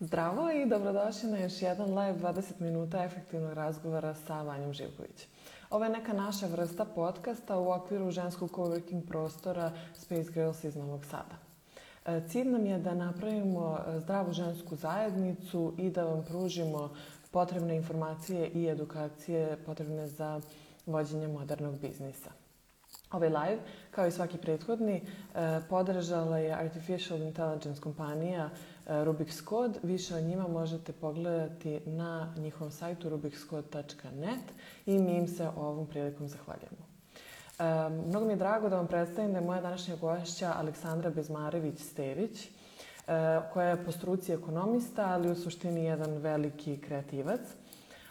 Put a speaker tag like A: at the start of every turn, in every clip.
A: Zdravo i dobrodošli na još jedan live 20 minuta efektivnog razgovora sa Vanjom Živković. Ovo je neka naša vrsta podcasta u okviru ženskog coworking prostora Space Girls iz Novog Sada. E, cilj nam je da napravimo e, zdravu žensku zajednicu i da vam pružimo potrebne informacije i edukacije potrebne za vođenje modernog biznisa. Ovaj live, kao i svaki prethodni, e, podržala je Artificial Intelligence kompanija Rubik's Code. Više o njima možete pogledati na njihovom sajtu rubikscode.net i mi im se ovom prilikom zahvaljujemo. Um, mnogo mi je drago da vam predstavim da je moja današnja gošća Aleksandra Bezmarević-Stević, uh, koja je po struci ekonomista, ali u suštini jedan veliki kreativac.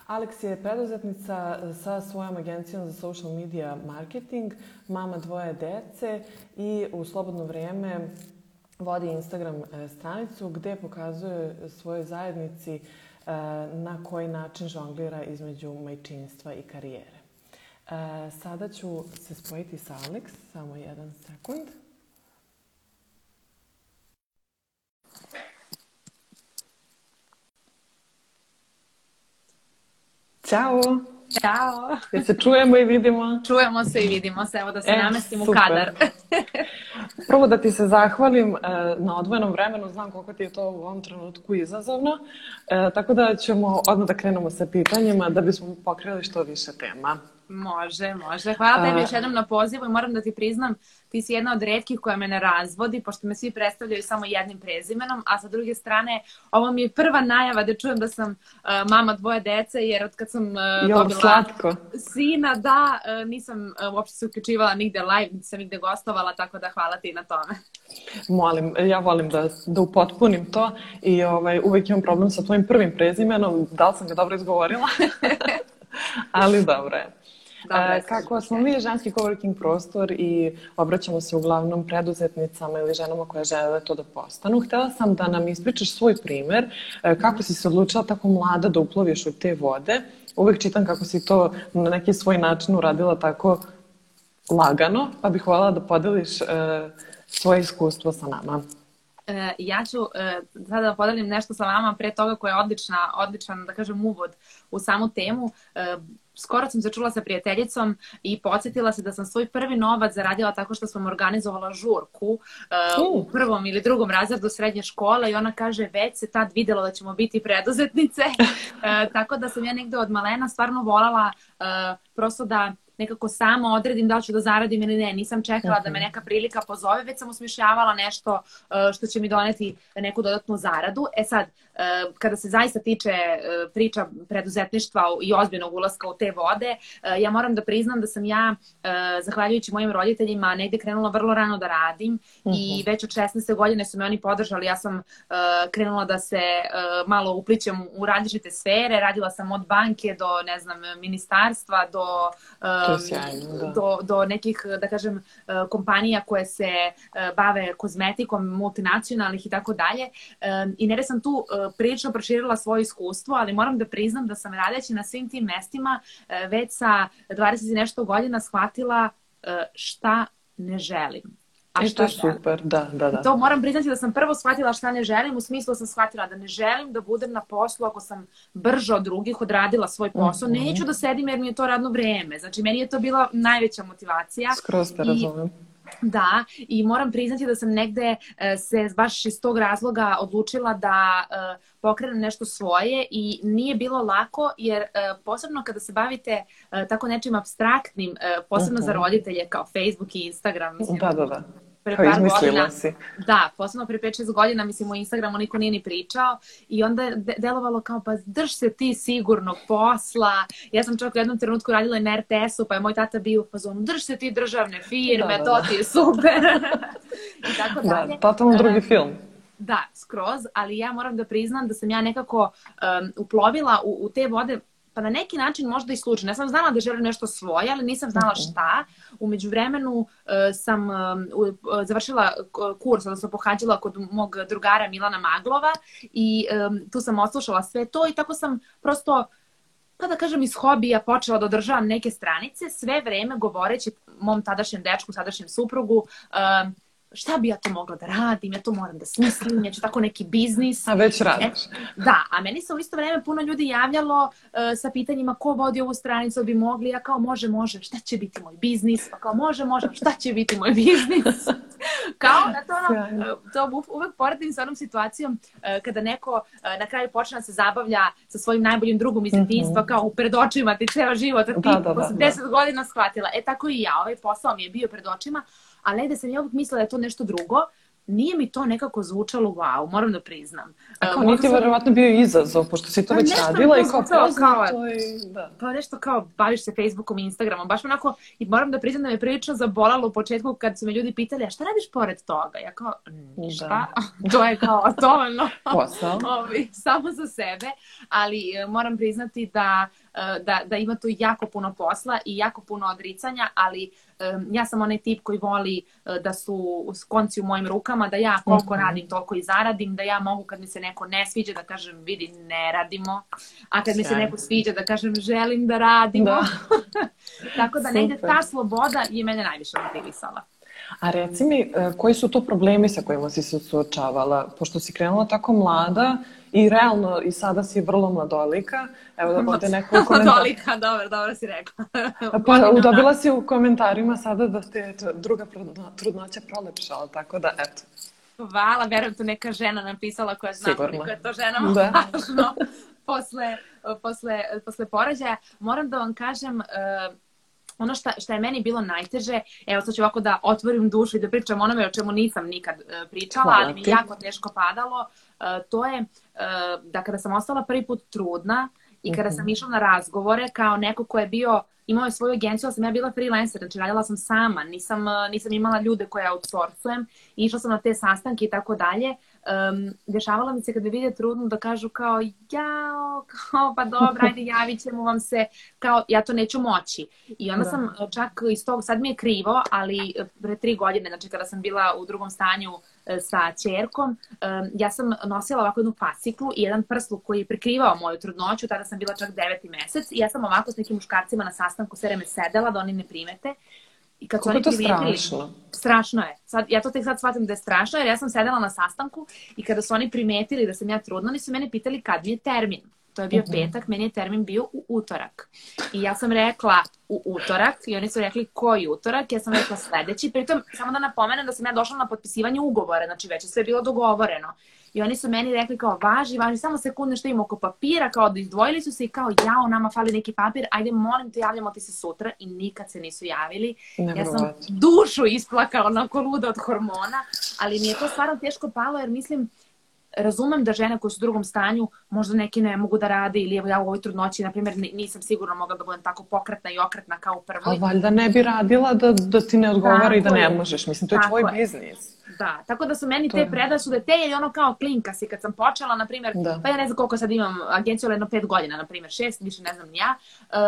A: Aleks je preduzetnica sa svojom agencijom za social media marketing, mama dvoje dece i u slobodno vreme vodi Instagram e, stranicu gde pokazuje svojoj zajednici e, na koji način žonglira između majčinstva i karijere. E, sada ću se spojiti sa Alex, samo jedan sekund. Ćao!
B: Ćao!
A: Jel se čujemo i vidimo?
B: Čujemo se i vidimo se, evo da se e, namestim super. u kadar.
A: Prvo da ti se zahvalim e, na odvojenom vremenu, znam koliko ti je to u ovom trenutku izazovno, e, tako da ćemo odmah da krenemo sa pitanjima da bismo pokrili što više tema.
B: Može, može. Hvala tebi još jednom na pozivu i moram da ti priznam, ti si jedna od redkih koja me ne razvodi, pošto me svi predstavljaju samo jednim prezimenom, a sa druge strane, ovo mi je prva najava da čujem da sam uh, mama dvoje dece, jer od kad sam uh,
A: jo, dobila slatko.
B: sina, da, uh, nisam uopšte se uključivala nigde live, niti sam nigde gostovala, tako da hvala ti na tome.
A: Molim, ja volim da, da upotpunim to i ovaj, uvek imam problem sa tvojim prvim prezimenom, da li sam ga dobro izgovorila? Ali dobro je. Dobre, kako smo mi ženski coworking prostor i obraćamo se uglavnom preduzetnicama ili ženama koje žele to da postanu, htela sam da nam ispričaš svoj primer, e, kako si se odlučila tako mlada da uploviš u te vode. Uvek čitam kako si to na neki svoj način uradila tako lagano, pa bih voljela da podeliš uh, svoje iskustvo sa nama.
B: Uh, ja ću sada da podelim nešto sa vama pre toga koja je odlična, odličan, da kažem, uvod u samu temu. Skoro sam se čula sa prijateljicom i podsjetila se da sam svoj prvi novac zaradila tako što sam organizovala žurku uh, u prvom ili drugom razredu srednje škole i ona kaže već se tad videlo da ćemo biti preduzetnice. uh, tako da sam ja negde od malena stvarno volala uh, prosto da nekako sama odredim da li ću da zaradim ili ne. Nisam čekala da me neka prilika pozove, već sam osmišljavala nešto uh, što će mi doneti neku dodatnu zaradu. E sad, uh, kada se zaista tiče uh, priča preduzetništva i ozbiljnog ulaska u te vode, ja moram da priznam da sam ja, zahvaljujući mojim roditeljima, negde krenula vrlo rano da radim i mhm. već od 16. godine su me oni podržali. Ja sam krenula da se malo uplićem u različite sfere. Radila sam od banke do, ne znam, ministarstva, do
A: sjajno, da.
B: do, do nekih, da kažem, kompanija koje se bave kozmetikom, multinacionalnih i tako dalje. I nere sam tu prilično proširila svoje iskustvo, ali moram da priznam da sam radeći na svim tim mestima već sa 20 i nešto godina shvatila šta ne želim
A: A e, što je super, da, da, da.
B: To moram priznati da sam prvo shvatila šta ne želim, u smislu da sam shvatila da ne želim da budem na poslu ako sam brže od drugih odradila svoj posao. Mm -hmm. Neću da sedim jer mi je to radno vreme. Znači, meni je to bila najveća motivacija.
A: Skroz te razumem.
B: Da, i moram priznati da sam negde e, se baš iz tog razloga odlučila da e, pokrenem nešto svoje i nije bilo lako jer e, posebno kada se bavite tako nečim abstraktnim, posebno uh -huh. za mhm. roditelje kao Facebook i Instagram.
A: Mislim, da, da, da pre par godina. Si.
B: Da, posebno pre 5-6 godina, mislim, o Instagramu niko nije ni pričao i onda je de delovalo kao, pa drž se ti sigurnog posla. Ja sam čak u jednom trenutku radila na RTS-u, pa je moj tata bio u fazonu, drž se ti državne firme, da, da, to ti je super. I tako
A: da, dalje. Da, totalno drugi film.
B: Da, skroz, ali ja moram da priznam da sam ja nekako um, uplovila u, u te vode pa na neki način možda i slučajno. Ja sam znala da želim nešto svoje, ali nisam znala mhm. šta. Umeđu vremenu uh, sam uh, završila kurs, odnosno pohađala kod mog drugara Milana Maglova i tu sam oslušala sve to i tako sam prosto pa da kažem iz hobija počela da održavam neke stranice, sve vreme govoreći mom tadašnjem dečku, tadašnjem suprugu, uh, šta bi ja to mogla da radim, ja to moram da smislim, ja ću tako neki biznis.
A: A već radiš.
B: E, da, a meni se u isto vreme puno ljudi javljalo uh, sa pitanjima ko vodi ovu stranicu, bi mogli, ja kao može, može, šta će biti moj biznis, pa kao može, može, šta će biti moj biznis. kao da to ono, uh, to uvek poredim sa onom situacijom uh, kada neko uh, na kraju počne da se zabavlja sa svojim najboljim drugom iz mhm. detinjstva, mm -hmm. kao pred očima ti ceo život, a ti da, da, da, posle 10 da. godina shvatila. E tako i ja, ovaj posao mi je bio pred očima, ali negde sam ja uvijek mislila da je to nešto drugo, nije mi to nekako zvučalo wow, moram da priznam.
A: A kao, uh, nije ti verovatno bio izazov, pošto si to pa već radila i kao poznato
B: i da. Pa nešto kao baviš se Facebookom i Instagramom, baš onako, i moram da priznam da me prilično zabolalo u početku kad su me ljudi pitali, a šta radiš pored toga? Ja kao, ništa, da. to je kao totalno
A: posao,
B: Ovi, samo za sebe, ali uh, moram priznati da uh, da, da ima tu jako puno posla i jako puno odricanja, ali ja sam onaj tip koji voli e, da su konci u mojim rukama, da ja koliko -hmm. radim, toliko i zaradim, da ja mogu kad mi se neko ne sviđa da kažem vidi ne radimo, a kad mi se neko sviđa da kažem želim da radimo. Da. Tako da negde ta sloboda je mene najviše motivisala.
A: A reci mi, e, koji su to problemi sa kojima si se suočavala? Pošto si krenula tako mlada i realno i sada si vrlo mladolika.
B: Evo da bude neko u Mladolika, dobro, dobro si rekla.
A: pa dobila si u komentarima sada da te je druga trudnoća prolepšala, tako da eto.
B: Hvala, verujem tu neka žena napisala koja zna koliko je to ženama da. važno posle, posle, posle porađaja. Moram da vam kažem, uh, ono šta, šta je meni bilo najteže, evo sad ću ovako da otvorim dušu i da pričam onome o čemu nisam nikad uh, pričala, Hvala ali mi je jako teško padalo, uh, to je uh, da kada sam ostala prvi put trudna i kada sam mhm. išla na razgovore kao neko ko je bio imao je svoju agenciju, ali sam ja bila freelancer, znači radila sam sama, nisam, nisam imala ljude koje outsourcujem, išla sam na te sastanke i tako dalje um, dešavala mi se kad me vide trudnu da kažu kao jao, kao pa dobro, ajde javit ćemo vam se, kao ja to neću moći. I onda da. sam čak iz tog, sad mi je krivo, ali pre tri godine, znači kada sam bila u drugom stanju e, sa čerkom, um, ja sam nosila ovako jednu fasciklu i jedan prsluk koji je prikrivao moju trudnoću, tada sam bila čak deveti mesec i ja sam ovako s nekim muškarcima na sastanku sve vreme sedela da oni ne primete I kad
A: su oni to strašno?
B: Strašno je. Sad, ja to tek sad shvatim da je strašno, jer ja sam sedela na sastanku i kada su oni primetili da sam ja trudna, oni su mene pitali kad mi je termin. To je bio uh mhm. -huh. petak, meni je termin bio u utorak. I ja sam rekla u utorak i oni su rekli koji utorak, ja sam rekla sledeći. Pritom, samo da napomenem da sam ja došla na potpisivanje ugovora, znači već je sve bilo dogovoreno. I oni su meni rekli kao važi, važi, samo sekunde što ima oko papira, kao da izdvojili su se i kao jao, nama fali neki papir, ajde molim te javljamo ti se sutra i nikad se nisu javili. Ne ja sam dušu isplakala onako luda od hormona, ali mi je to stvarno teško palo jer mislim, razumem da žene koje su u drugom stanju možda neki ne mogu da rade ili evo ja u ovoj trudnoći, na primjer, nisam sigurno mogla da budem tako pokretna i okretna kao u prvoj.
A: A valjda ne bi radila da, da ti ne odgovara tako i da ne možeš. Mislim, to je tvoj je. biznis.
B: Da, tako da su meni to te predrasude, te je ono kao klinka si kad sam počela, na primjer, da. pa ja ne znam koliko sad imam agenciju, ali jedno pet godina, na primjer, šest, više ne znam ja,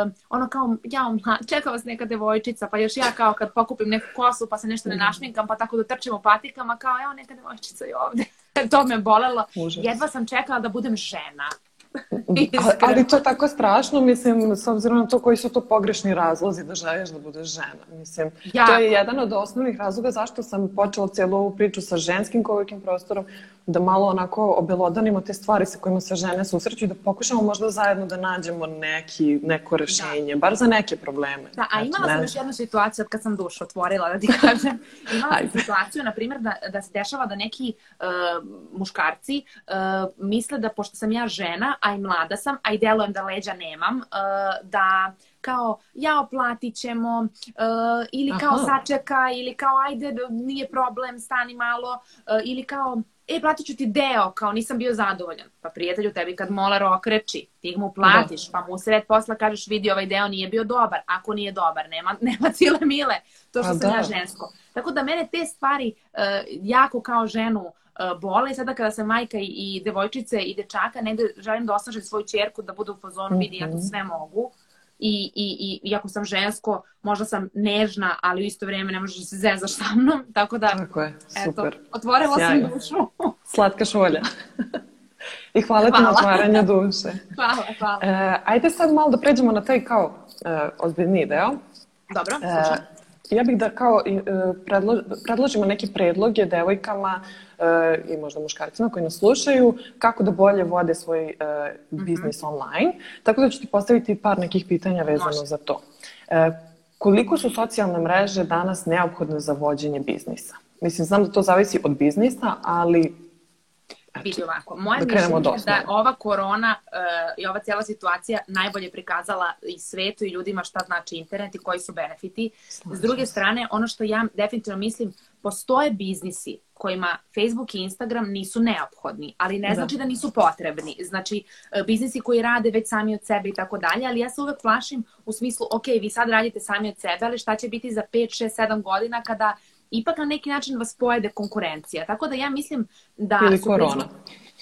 B: um, ono kao, ja, čeka vas neka devojčica, pa još ja kao kad pokupim neku kosu, pa se nešto ne mhm. našminkam, pa tako da trčim u patikama, kao, evo neka devojčica je ovde. to me bolelo. Užas. Jedva sam čekala da budem žena.
A: ali to je tako strašno, mislim, s obzirom na to koji su to pogrešni razlozi da želiš da budeš žena. Mislim, jako. to je jedan od osnovnih razloga zašto sam počela cijelu ovu priču sa ženskim coworking prostorom, da malo onako obelodanimo te stvari sa kojima se žene susreću i da pokušamo možda zajedno da nađemo neki, neko rešenje, da. bar za neke probleme.
B: Da, a imala sam još jednu situaciju od kad sam dušu otvorila, da ti kažem. Imala sam situaciju, na primjer, da, da se dešava da neki uh, muškarci uh, misle da pošto sam ja žena, a i mlada sam, a i delujem da leđa nemam, uh, da kao ja oplatit ćemo uh, ili kao Aha. sačeka ili kao ajde nije problem stani malo uh, ili kao e, platit ću ti deo, kao nisam bio zadovoljan. Pa prijatelju, tebi kad molar okreći, ti mu platiš, da. pa mu sred posla kažeš vidi ovaj deo nije bio dobar. Ako nije dobar, nema, nema cile mile, to što pa sam da. ja žensko. Tako da mene te stvari uh, jako kao ženu uh, bole. Sada kada sam majka i, i devojčice i dečaka, negde želim da osnažem svoju čerku da bude u fazonu, mm -hmm. vidi ja to mhm. sve mogu i, i, i iako sam žensko, možda sam nežna, ali u isto vrijeme ne možeš da se zezaš sa mnom, tako da,
A: tako je, super.
B: Eto, otvorila Sjajno. sam dušu.
A: Slatka šolja. I hvala, hvala. ti na otvaranju duše.
B: hvala, hvala.
A: E, ajde sad malo da pređemo na taj kao e, ozbiljni deo.
B: Dobro, e,
A: Ja bih da kao e, predlo, predložimo neke predloge devojkama e, i možda muškarcima koji nas slušaju kako da bolje vode svoj e, biznis mm -hmm. online. Tako da ću ti postaviti par nekih pitanja vezano Može. za to. Koliko su socijalne mreže danas neophodne za vođenje biznisa? Mislim, znam da to zavisi od biznisa, ali
B: Vidi ovako, moje da mišljenje je da ova korona uh, i ova cijela situacija najbolje prikazala i svetu i ljudima šta znači internet i koji su benefiti. S druge strane, ono što ja definitivno mislim, postoje biznisi kojima Facebook i Instagram nisu neophodni, ali ne da. znači da nisu potrebni. Znači, e, biznisi koji rade već sami od sebe i tako dalje, ali ja se uvek plašim u smislu, ok, vi sad radite sami od sebe, ali šta će biti za 5, 6, 7 godina kada ipak na neki način vas pojede konkurencija. Tako da ja mislim da...
A: Ili korona.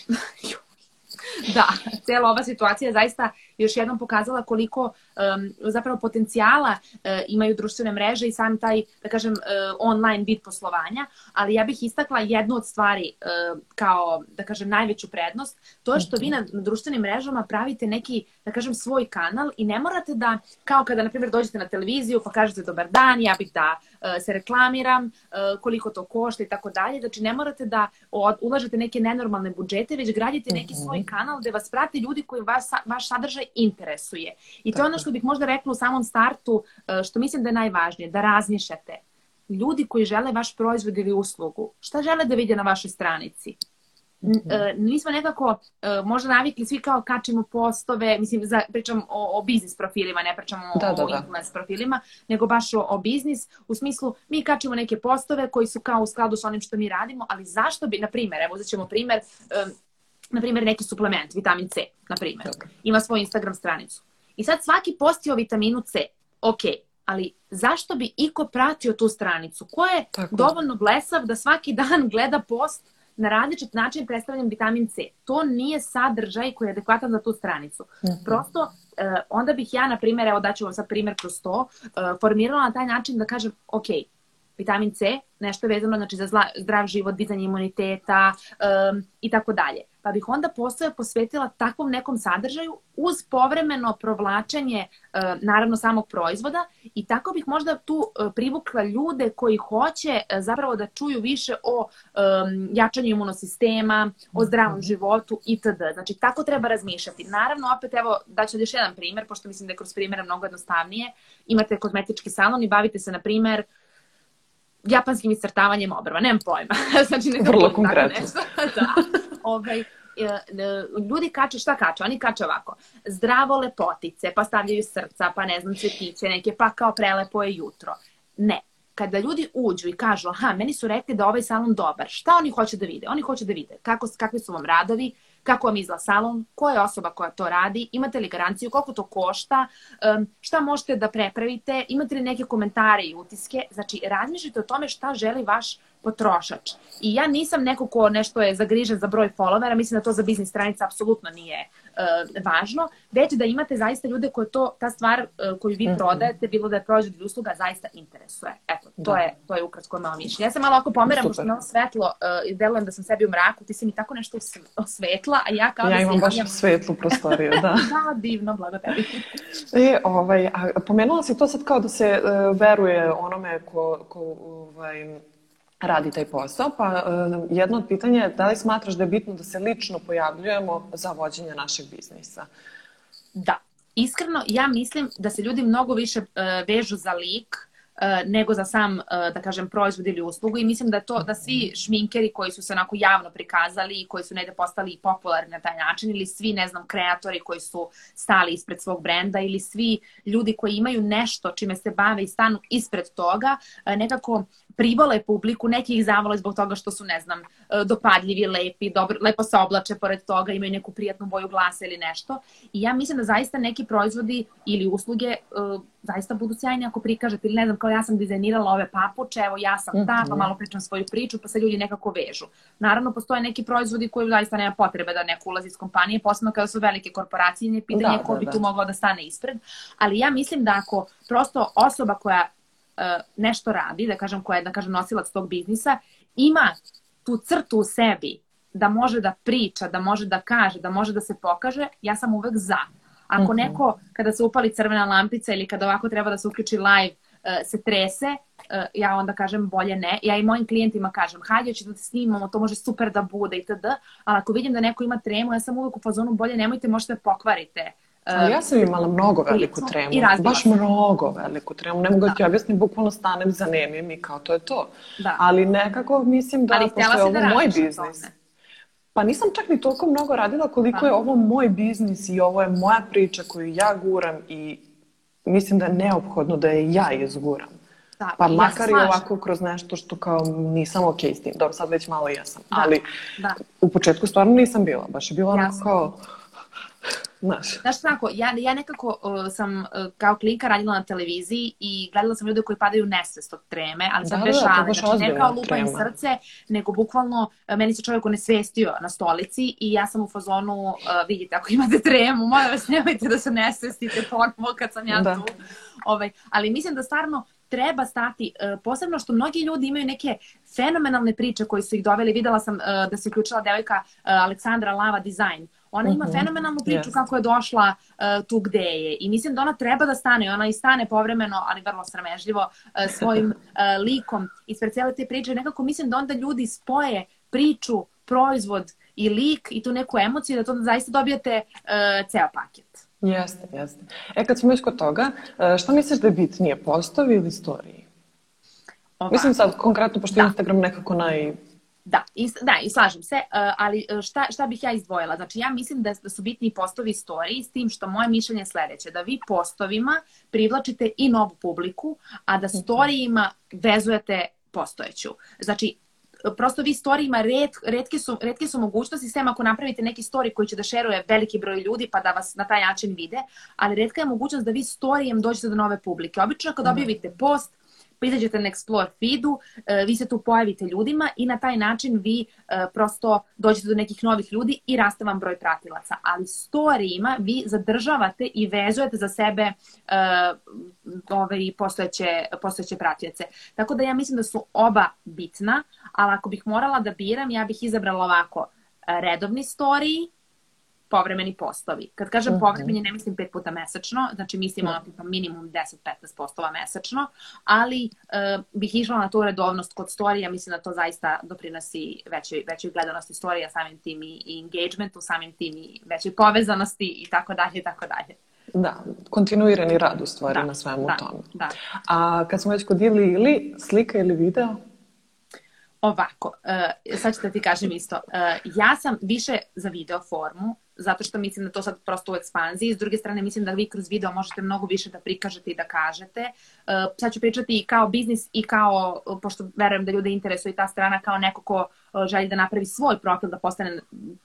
B: da, cijela ova situacija je zaista još jednom pokazala koliko um, zapravo potencijala uh, imaju društvene mreže i sam taj, da kažem, uh, online vid poslovanja, ali ja bih istakla jednu od stvari uh, kao, da kažem, najveću prednost, to je što vi na, na društvenim mrežama pravite neki, da kažem, svoj kanal i ne morate da, kao kada, na primjer, dođete na televiziju pa kažete dobar dan, ja bih da uh, se reklamiram, uh, koliko to košta i tako dalje, znači ne morate da od, ulažete neke nenormalne budžete, već gradite neki svoj mhm. kanal gde vas prate ljudi koji vas, vaš sadržaj interesuje. I to je ono što bih možda rekla u samom startu, e, što mislim da je najvažnije, da razmišljate. Ljudi koji žele vaš proizvod ili uslugu, šta žele da vide na vašoj stranici? nismo mhm. nekako e, možda navikli svi kao kačimo postove, mislim za, pričam o, o biznis profilima, ne pričamo da, o, da, da. influence profilima, nego baš o, o biznis, u smislu mi kačimo neke postove koji su kao u skladu sa onim što mi radimo, ali zašto bi, na primjer, evo uzet ćemo primjer, na primjer, neki suplement, vitamin C, na primjer, ima svoju Instagram stranicu. I sad svaki posti o vitaminu C, ok, ali zašto bi iko pratio tu stranicu? Ko je Tako. dovoljno blesav da svaki dan gleda post na različit način predstavljam vitamin C? To nije sadržaj koji je adekvatan za tu stranicu. Mm -hmm. Prosto, eh, onda bih ja, na primjer, evo daću vam sad primjer kroz to, eh, formirala na taj način da kažem, ok, vitamin C, nešto je vezano znači, za zla, zdrav život, dizanje imuniteta um, i tako dalje. Pa bih onda posao posvetila takvom nekom sadržaju uz povremeno provlačenje uh, naravno samog proizvoda i tako bih možda tu uh, privukla ljude koji hoće uh, zapravo da čuju više o um, jačanju imunosistema, o zdravom mhm. životu itd. Znači tako treba razmišljati. Naravno opet evo daću još jedan primer, pošto mislim da je kroz primjera mnogo jednostavnije. Imate kozmetički salon i bavite se na primer japanskim iscrtavanjem obrva, nemam pojma. znači, neka
A: Vrlo konkretno.
B: da. Ovaj, e, ljudi kače, šta kače? Oni kače ovako, zdravo lepotice, pa stavljaju srca, pa ne znam, cvetiće neke, pa kao prelepo je jutro. Ne. Kada ljudi uđu i kažu, aha, meni su rekli da ovaj salon dobar, šta oni hoće da vide? Oni hoće da vide kako, kakvi su vam radovi, kako vam izgleda salon, ko je osoba koja to radi, imate li garanciju, koliko to košta, šta možete da prepravite, imate li neke komentare i utiske, znači razmišljate o tome šta želi vaš potrošač. I ja nisam neko ko nešto je zagrižen za broj followera, mislim da to za biznis stranica apsolutno nije uh, važno, već da imate zaista ljude koje to, ta stvar uh, koju vi -hmm. prodajete, bilo da je proizvod ili usluga, zaista interesuje. Eto, to, da. je, to je ukratko malo mišljenje. Ja sam malo ako pomeram, pošto malo svetlo uh, delujem da sam sebi u mraku, ti si mi tako nešto osvetla, a ja kao
A: ja
B: da
A: imam baš ja... svetlu prostoriju, da.
B: da, divno, blago tebi.
A: e, ovaj, a pomenula si to sad kao da se uh, veruje onome ko, ko ovaj, radi taj posao, pa uh, jedno od pitanja je da li smatraš da je bitno da se lično pojavljujemo za vođenje našeg biznisa?
B: Da, iskreno ja mislim da se ljudi mnogo više uh, vežu za lik E, nego za sam, e, da kažem, proizvod ili uslugu i mislim da to, da svi šminkeri koji su se onako javno prikazali i koji su negde postali popularni na taj način ili svi, ne znam, kreatori koji su stali ispred svog brenda ili svi ljudi koji imaju nešto čime se bave i stanu ispred toga, e, nekako privole publiku, neki ih zavole zbog toga što su, ne znam, dopadljivi, lepi, dobro, lepo se oblače pored toga, imaju neku prijatnu boju glasa ili nešto. I ja mislim da zaista neki proizvodi ili usluge zaista budu sjajni ako prikažete ili ne znam, kao ja sam dizajnirala ove papuče, evo ja sam ta, pa mhm. malo pričam svoju priču, pa se ljudi nekako vežu. Naravno, postoje neki proizvodi koji zaista nema potrebe da neko ulazi iz kompanije, posebno kada su velike korporacije, nije pitanje da, ko da, bi da. tu mogao da stane ispred. Ali ja mislim da ako prosto osoba koja uh, nešto radi, da kažem koja je, da kažem, nosilac tog biznisa, ima tu crtu u sebi da može da priča, da može da kaže, da može da se pokaže, ja sam uvek za. Ako mhm. neko, kada se upali crvena lampica ili kada ovako treba da se uključi live, se trese, uh, ja onda kažem bolje ne. Ja i mojim klijentima kažem, hajde ću da snimamo, to može super da bude itd. Ali ako vidim da neko ima tremu, ja sam uvek u fazonu bolje nemojte, možete da pokvarite.
A: Ali ja sam imala mnogo veliku tremu. Baš mnogo veliku tremu. Ne mogu da ti objasnim, bukvalno stanem, zanemim i kao to je to.
B: Da.
A: Ali nekako mislim da
B: Ali
A: pošto je ovo
B: da
A: moj biznis. Pa nisam čak ni toliko mnogo radila koliko pa. je ovo moj biznis i ovo je moja priča koju ja guram i mislim da je neophodno da je ja izguram.
B: Da,
A: pa makar ja i ovako kroz nešto što kao nisam ok s tim. Dobro, sad već malo jesam. Da, ali da. u početku stvarno nisam bila. Baš je bila onako kao Znaš.
B: Znaš kako, ja, ja nekako uh, sam uh, kao klinka radila na televiziji i gledala sam ljude koji padaju nesvest od treme, ali sam da, bez šale. Da, znači, ne kao lupa im srce, nego bukvalno uh, meni se čovjek onesvestio na stolici i ja sam u fazonu, uh, vidite, ako imate tremu, molim vas, nemojte da se nesvestite ponovo kad sam ja da. tu. Ovaj, ali mislim da stvarno treba stati, uh, posebno što mnogi ljudi imaju neke fenomenalne priče koje su ih doveli. Videla sam uh, da se uključila devojka uh, Aleksandra Lava Design. Ona ima mhm. -huh. fenomenalnu priču yes. kako je došla uh, tu gde je i mislim da ona treba da stane. Ona i stane povremeno, ali vrlo sramežljivo, uh, svojim uh, likom ispred cijele te priče. Nekako mislim da onda ljudi spoje priču, proizvod i lik i tu neku emociju da to zaista dobijate uh, ceo paket.
A: Jeste, jeste. E, kad smo kod toga, šta misliš da je bitnije, postovi ili storiji? Ovako. Mislim sad konkretno, pošto da. Instagram nekako naj
B: Da, i, da, i slažem se, uh, ali e, šta, šta bih ja izdvojila? Znači, ja mislim da, da su bitni postovi storiji s tim što moje mišljenje je sledeće, da vi postovima privlačite i novu publiku, a da mhm. storijima vezujete postojeću. Znači, prosto vi storijima red, redke, su, redke su mogućnosti, sem ako napravite neki story koji će da šeruje veliki broj ljudi pa da vas na taj način vide, ali redka je mogućnost da vi storijem dođete do nove publike. Obično kad mhm. objavite post, izađete na Explore feedu, e, vi se tu pojavite ljudima i na taj način vi e, prosto dođete do nekih novih ljudi i raste vam broj pratilaca. Ali storijima vi zadržavate i vezujete za sebe e, ove, postojeće, postojeće pratioce. Tako da ja mislim da su oba bitna, ali ako bih morala da biram, ja bih izabrala ovako redovni storiji, povremeni postovi. Kad kažem uh mhm. -huh. povremeni, ne mislim pet puta mesečno, znači mislim ono tipa minimum 10-15 postova mesečno, ali uh, bih išla na tu redovnost kod storija, mislim da to zaista doprinosi većoj, većoj gledanosti storija, samim tim i, i engagementu, samim tim i većoj povezanosti i tako dalje i tako dalje.
A: Da, kontinuirani rad u stvari da, na svemu
B: da,
A: tome.
B: Da.
A: A kad smo već kod ili ili, slika ili video?
B: Ovako, uh, sad ću da ti kažem isto. Uh, ja sam više za video formu, zato što mislim da to sad prosto u ekspanziji. S druge strane, mislim da vi kroz video možete mnogo više da prikažete i da kažete. Uh, sad ću pričati i kao biznis i kao, pošto verujem da ljude interesuje i ta strana, kao neko ko uh, želi da napravi svoj profil, da postane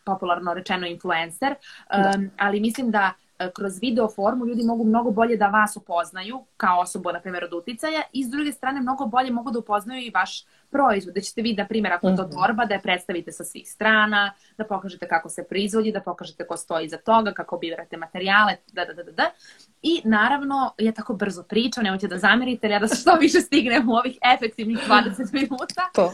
B: popularno rečeno influencer. Da. Um, ali mislim da E, kroz video formu ljudi mogu mnogo bolje da vas upoznaju kao osobu, na primjer, od uticaja i s druge strane mnogo bolje mogu da upoznaju i vaš proizvod. Da ćete vi, na primjer, ako je to mhm. torba, da je predstavite sa svih strana, da pokažete kako se proizvodi, da pokažete ko stoji iza toga, kako birate materijale, da, da, da, da, da. I naravno, ja tako brzo pričam, nemojte da zamerite, ja da što više stignem u ovih efektivnih 20 minuta.
A: To. Uh,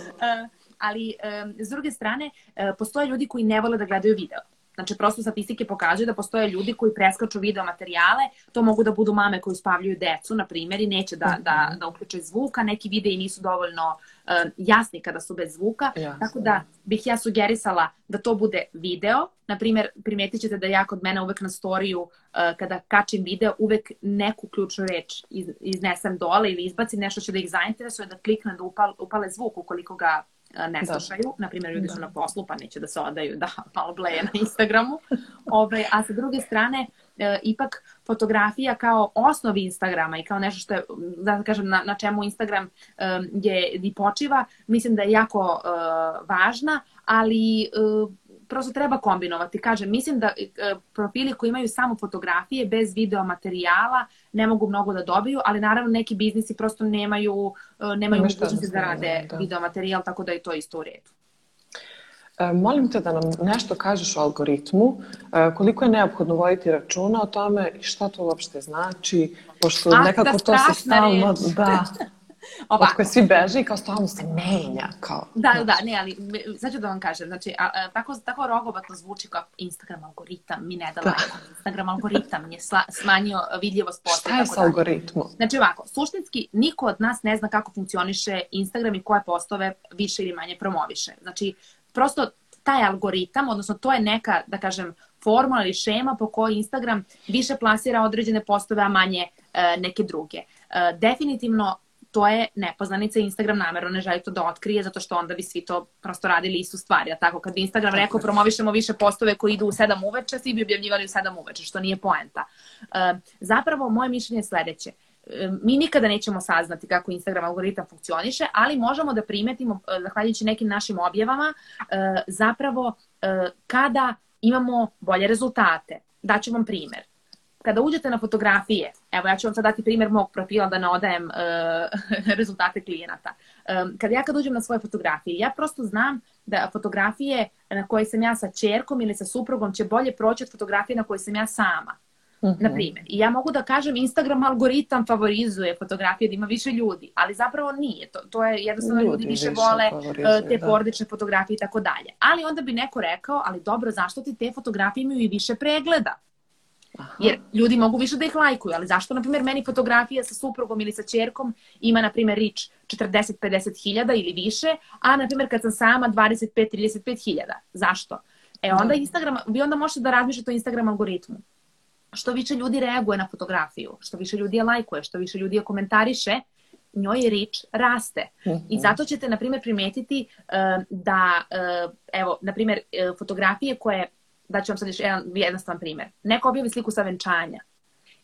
B: ali, um, s druge strane, uh, postoje ljudi koji ne vole da gledaju video. Znači, prosto statistike pokazuju da postoje ljudi koji preskaču video materijale, to mogu da budu mame koji spavljuju decu, na primjer, i neće da, da, mhm. da uključe zvuka, neki videi nisu dovoljno uh, jasni kada su bez zvuka, Jasne. tako da bih ja sugerisala da to bude video, na primjer, primetit ćete da ja kod mene uvek na storiju, uh, kada kačim video, uvek neku ključnu reč iz, iznesem dole ili izbacim nešto što da ih zainteresuje, da klikne da upal, upale zvuk ukoliko ga ne slušaju. Da. Naprimjer, ljudi da. su na poslu pa neće da se odaju da malo bleje na Instagramu. Ove, a sa druge strane, e, ipak fotografija kao osnov Instagrama i kao nešto što je, da kažem, na, na čemu Instagram e, je i počiva, mislim da je jako e, važna, ali e, prosto treba kombinovati. Kažem, mislim da e, profili koji imaju samo fotografije bez video materijala ne mogu mnogo da dobiju, ali naravno neki biznisi prosto nemaju, e, nemaju mogućnosti da rade da. video materijal, tako da je to isto u redu.
A: E, molim te da nam nešto kažeš o algoritmu, e, koliko je neophodno voditi računa o tome i šta to uopšte znači, pošto nekako
B: da
A: to se stalno... Da, Ovako. Od koje svi beže i kao stalno se menja. Kao,
B: da, da, da, ne, ali sad ću da vam kažem, znači, a, a, tako, tako rogobatno zvuči kao Instagram algoritam, mi ne da, da. Instagram algoritam je sla, smanjio vidljivost posta.
A: Šta je sa algoritmom?
B: Znači ovako, suštinski niko od nas ne zna kako funkcioniše Instagram i koje postove više ili manje promoviše. Znači, prosto taj algoritam, odnosno to je neka, da kažem, formula ili šema po kojoj Instagram više plasira određene postove, a manje e, neke druge. E, definitivno to je nepoznanica Instagram namerno ne želi to da otkrije zato što onda bi svi to prosto radili istu stvar. Ja tako kad bi Instagram rekao promovišemo više postove koji idu u 7 uveče, svi bi objavljivali u 7 uveče, što nije poenta. E, zapravo moje mišljenje je sledeće. E, mi nikada nećemo saznati kako Instagram algoritam funkcioniše, ali možemo da primetimo, e, zahvaljujući nekim našim objavama, zapravo kada imamo bolje rezultate. Daću vam primer. Kada uđete na fotografije, evo ja ću vam sad dati primer mog profila da ne odajem uh, rezultate klijenata. Um, kada ja kad uđem na svoje fotografije, ja prosto znam da fotografije na koje sam ja sa čerkom ili sa suprugom će bolje proći od fotografije na koje sam ja sama. -huh. Na primjer. I ja mogu da kažem Instagram algoritam favorizuje fotografije da ima više ljudi, ali zapravo nije. To, to je jednostavno ljudi, ljudi više, vole uh, te da. porodične fotografije i tako dalje. Ali onda bi neko rekao, ali dobro, zašto ti te fotografije imaju i više pregleda? Aha. Jer ljudi mogu više da ih lajkuju, ali zašto, na primjer, meni fotografija sa suprugom ili sa čerkom ima, na primjer, rič 40-50 hiljada ili više, a, na primjer, kad sam sama 25-35 hiljada. Zašto? E, onda da. Instagram, vi onda možete da razmišljate o Instagram algoritmu što više ljudi reaguje na fotografiju, što više ljudi je lajkuje, što više ljudi je komentariše, njoj rič raste. I zato ćete, na primjer, primetiti uh, da, uh, evo, na primjer, uh, fotografije koje, da ću vam sad još jedan jednostavan primjer. Neko objavi sliku sa venčanja